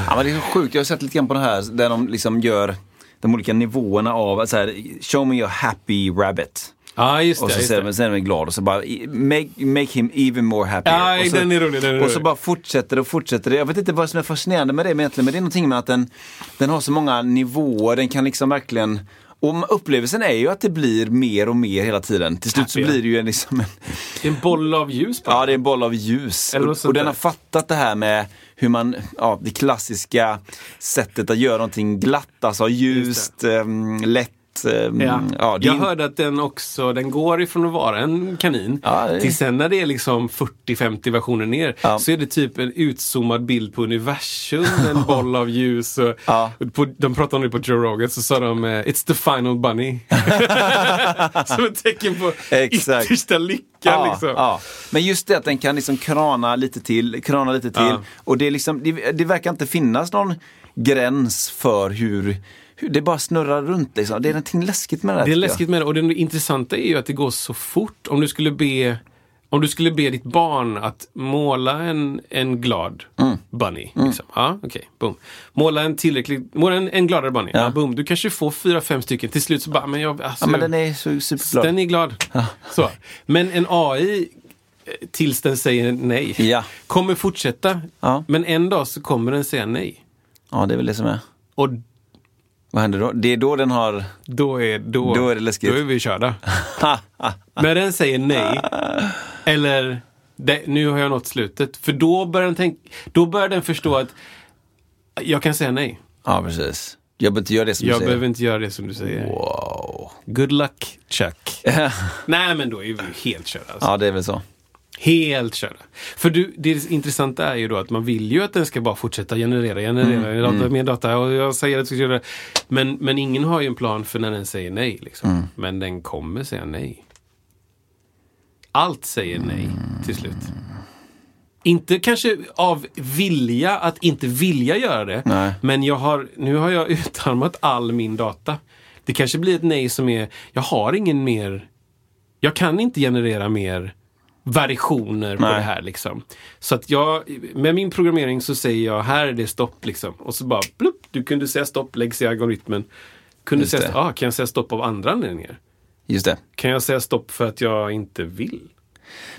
Ja, men det är så sjukt. Jag har sett lite grann på det här där de liksom gör de olika nivåerna av så här, show me your happy rabbit. Ja, just det. Och så just säger det. de, sen är glad och så bara make, make him even more happy. Ja, och så, den är rolig, den är och så bara fortsätter och fortsätter. Jag vet inte vad som är fascinerande med det men egentligen, men det är någonting med att den, den har så många nivåer. Den kan liksom verkligen och upplevelsen är ju att det blir mer och mer hela tiden. Till slut så blir det ju en, liksom en, Det är en boll av ljus bara. Ja, det är en boll av ljus. Och, och den har fattat det här med hur man, ja, det klassiska sättet att göra någonting glatt, alltså ljust, ehm, ehm, Ja. ja, jag in- hörde att den också, den går ifrån att vara en kanin Ja, det till sen när det är liksom 40-50 versioner ner Ja. så är det typ en utzoomad bild på universum, en boll av ljus. Och, och på, de pratade om det på Joe Rogan så sa de eh, It's the final bunny. Som ett tecken på Exakt. yttersta lyckan. Liksom. Men just det att den kan liksom krana lite till, krana lite till. Och det, liksom, det, det verkar inte finnas någon gräns för hur det bara snurrar runt. Liksom. Det är någonting läskigt med det här. Det är läskigt med det och det intressanta är ju att det går så fort. Om du skulle be, om du skulle be ditt barn att måla en, en glad Mm. bunny. Liksom. Ja, okej, boom. Måla en tillräckligt, måla en, en gladare bunny. Ja. boom. Du kanske får fyra, fem stycken. Till slut så bara, men jag, alltså, Ja, men den är så superglad. den är glad. Så. Men en AI, eh, tills den säger nej, Ja. kommer fortsätta. Ja. Men en dag så kommer den säga nej. Ja, det är väl det som är. Och Vad händer då? Det är då den har... då är, då, Då är det läskigt. Då är vi körda. När den säger nej, eller det, nu har jag nått slutet. För då börjar den, tänk, då börjar den förstå att jag kan säga nej. Ja, precis. Jag behöver inte göra det som Jag du säger. behöver inte göra det som du säger. Wow. Good luck, Chuck. nej, men då är vi helt körda. Alltså. Ja, det är väl så. Helt körda. För du, det intressanta är ju då att man vill ju att den ska bara fortsätta generera, generera, data, mer data. Och jag säger att jag. Men, men ingen har ju en plan för när den säger nej. Liksom. Men den kommer säga nej. Allt säger nej till slut. Inte kanske av vilja att inte vilja göra det. Nej. Men jag har, nu har jag utarmat all min data. Det kanske blir ett nej som är, jag har ingen mer, jag kan inte generera mer variationer på Nej. det här. Liksom. Så att jag, med min programmering så säger jag, här är det stopp. Liksom. Och så bara, plupp, du kunde säga stopp, läggs i algoritmen. Kunde Just säga, ah, kan jag säga stopp av andra anledningar? Just det. Kan jag säga stopp för att jag inte vill?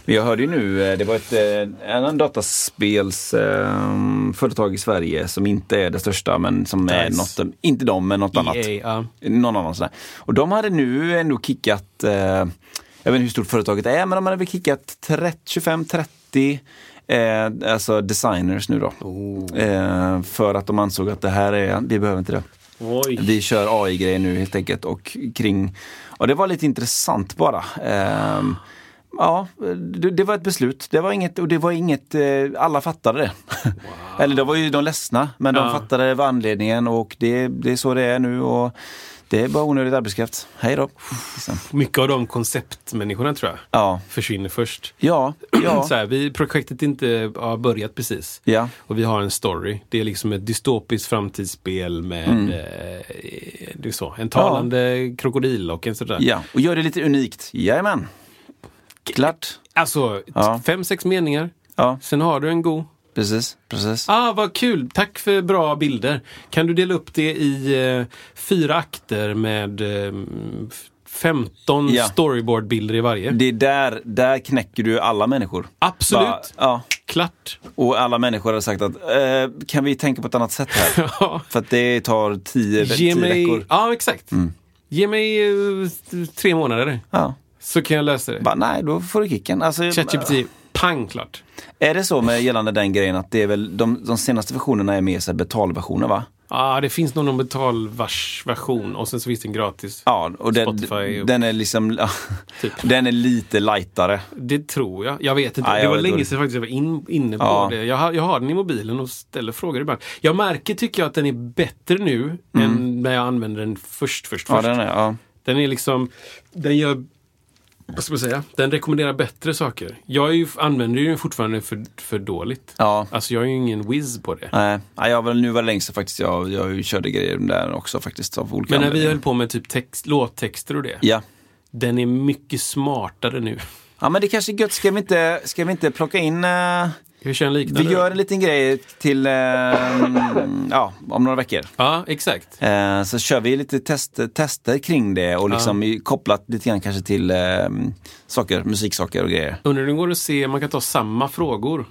Men jag hörde ju nu, eh, det var ett eh, en annan dataspels eh, företag i Sverige som inte är det största men som är Nice. något, inte de men något annat. EA, ja. Någon annan sån där. Och de hade nu ändå kickat, eh, jag vet inte hur stort företaget är, men de hade väl kickat 30, 25, 30 30 eh, alltså designers nu då. Eh, för att de ansåg att det här är, vi behöver inte det. Oj. Vi kör AI-grejer nu helt enkelt och kring, och det var lite intressant bara. Ehm, ja, det, var ett beslut. Det var inget, och det var inget, eh, alla fattade det. Eller det var ju de ledsna, men de Ja. fattade vad anledningen och det, det är så det är nu och det är bara onödig arbetskraft. Hej då. Liksom. Mycket av de konceptmänniskorna tror jag Ja, försvinner först. ja, ja. Så här, vi, projektet inte har börjat precis. ja. Och vi har en story. Det är liksom ett dystopiskt framtidsspel med Mm. eh, så, en talande krokodil och en sådär. Ja, och gör det lite unikt. Jajamän. Klart. Alltså, Ja. fem, sex meningar. Ja, Sen har du en god. Precis. precis. Ah, vad kul! Tack för bra bilder. Kan du dela upp det i eh, fyra akter med eh, 15 Ja. storyboardbilder i varje? Det är där, där knäcker du alla människor. Absolut! Bara, ja. Klart! Och alla människor har sagt att eh, kan vi tänka på ett annat sätt här? Ja. För att det tar tio, Ge tio mig... veckor. Ja, exakt. Ge mig eh, tre månader. Ja. Så kan jag lösa det. Bara, nej, då får du kicken. Alltså, ChatGPT, pang klart. är det så med gällande den grejen att det är väl de, de senaste versionerna är mer betalversioner va? Ja, det finns någon betalvars-version och sen så finns det en gratis. Ja, och den, Spotify och- den är liksom, Typ. den är lite lightare. Det tror jag. Jag vet inte. Jag det var länge sedan faktiskt jag var in, inne på Ja. det. Jag har, jag har den i mobilen och ställer frågor ibland. Jag märker, tycker jag, att den är bättre nu än när jag använde den först. först, Mm. Ja, först. den är, ja. Den är liksom, den gör, vad ska man säga, den rekommenderar bättre saker. Jag ju, använder ju den fortfarande för, för dåligt. Ja. Alltså jag är ju ingen whiz på det. Nej, ja, jag var, nu var det länge sedan faktiskt jag, jag körde grejer där också faktiskt. Av olika Men när vi höll på med typ text, låttexter och det. Ja. Den är mycket smartare nu. ja, men det kanske är gött. Ska vi inte, ska vi inte plocka in eh, Hur känner liknande? Vi gör en liten grej till, eh, ja, om några veckor. Ja, exakt. Eh, så kör vi lite test, tester kring det och liksom i- kopplat lite grann kanske till eh, saker, musiksaker och grejer. Undrar hur det går att se, man kan ta samma frågor.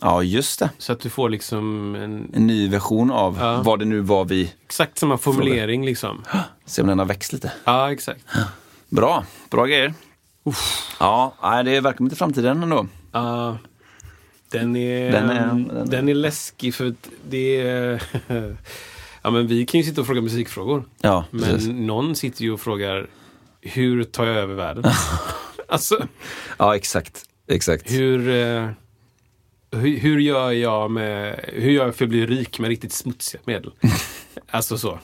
Ja, just det. Så att du får liksom en En ny version av Ja. vad det nu var vi, exakt samma formulering liksom. se om den har växt lite. Ja, exakt. Bra, bra grejer. Ja, nej, det är verkligen inte framtiden ändå. Ja, den, är, Den är- den, den- är läskig för det är... ja, men vi kan ju sitta och fråga musikfrågor. Ja, Men precis. någon sitter ju och frågar hur tar jag över världen? alltså, Ja, exakt. Exakt. hur, eh, hur, hur gör jag med, hur gör jag för att bli rik med riktigt smutsiga medel? alltså så.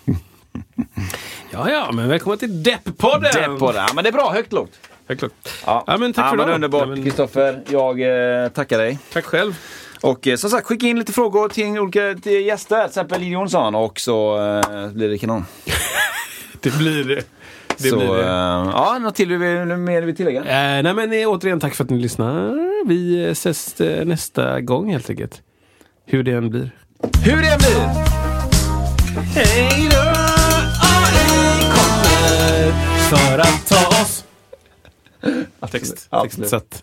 Ja, ja, men välkommen till Depp-podden! Det. Ja, men det är bra, högt lågt. Ja, klart. Ja, Ja, men tack för men idag. Underbart, Ja, men- Kristoffer. Jag eh, tackar dig. Tack själv. Och eh, som sagt, skicka in lite frågor till olika till gäster, till exempel Linn Jonsson och så eh, blir det kanon. Det blir det. Det så, blir det. eh, ja, något till du vill, något mer du vill tillägga? Eh, nej men eh, återigen tack för att ni lyssnar. Vi eh, ses eh, nästa gång helt enkelt. Hur det än blir. Hur det än blir! Hej då! AI kommer för att ta oss. Text. Textsatt.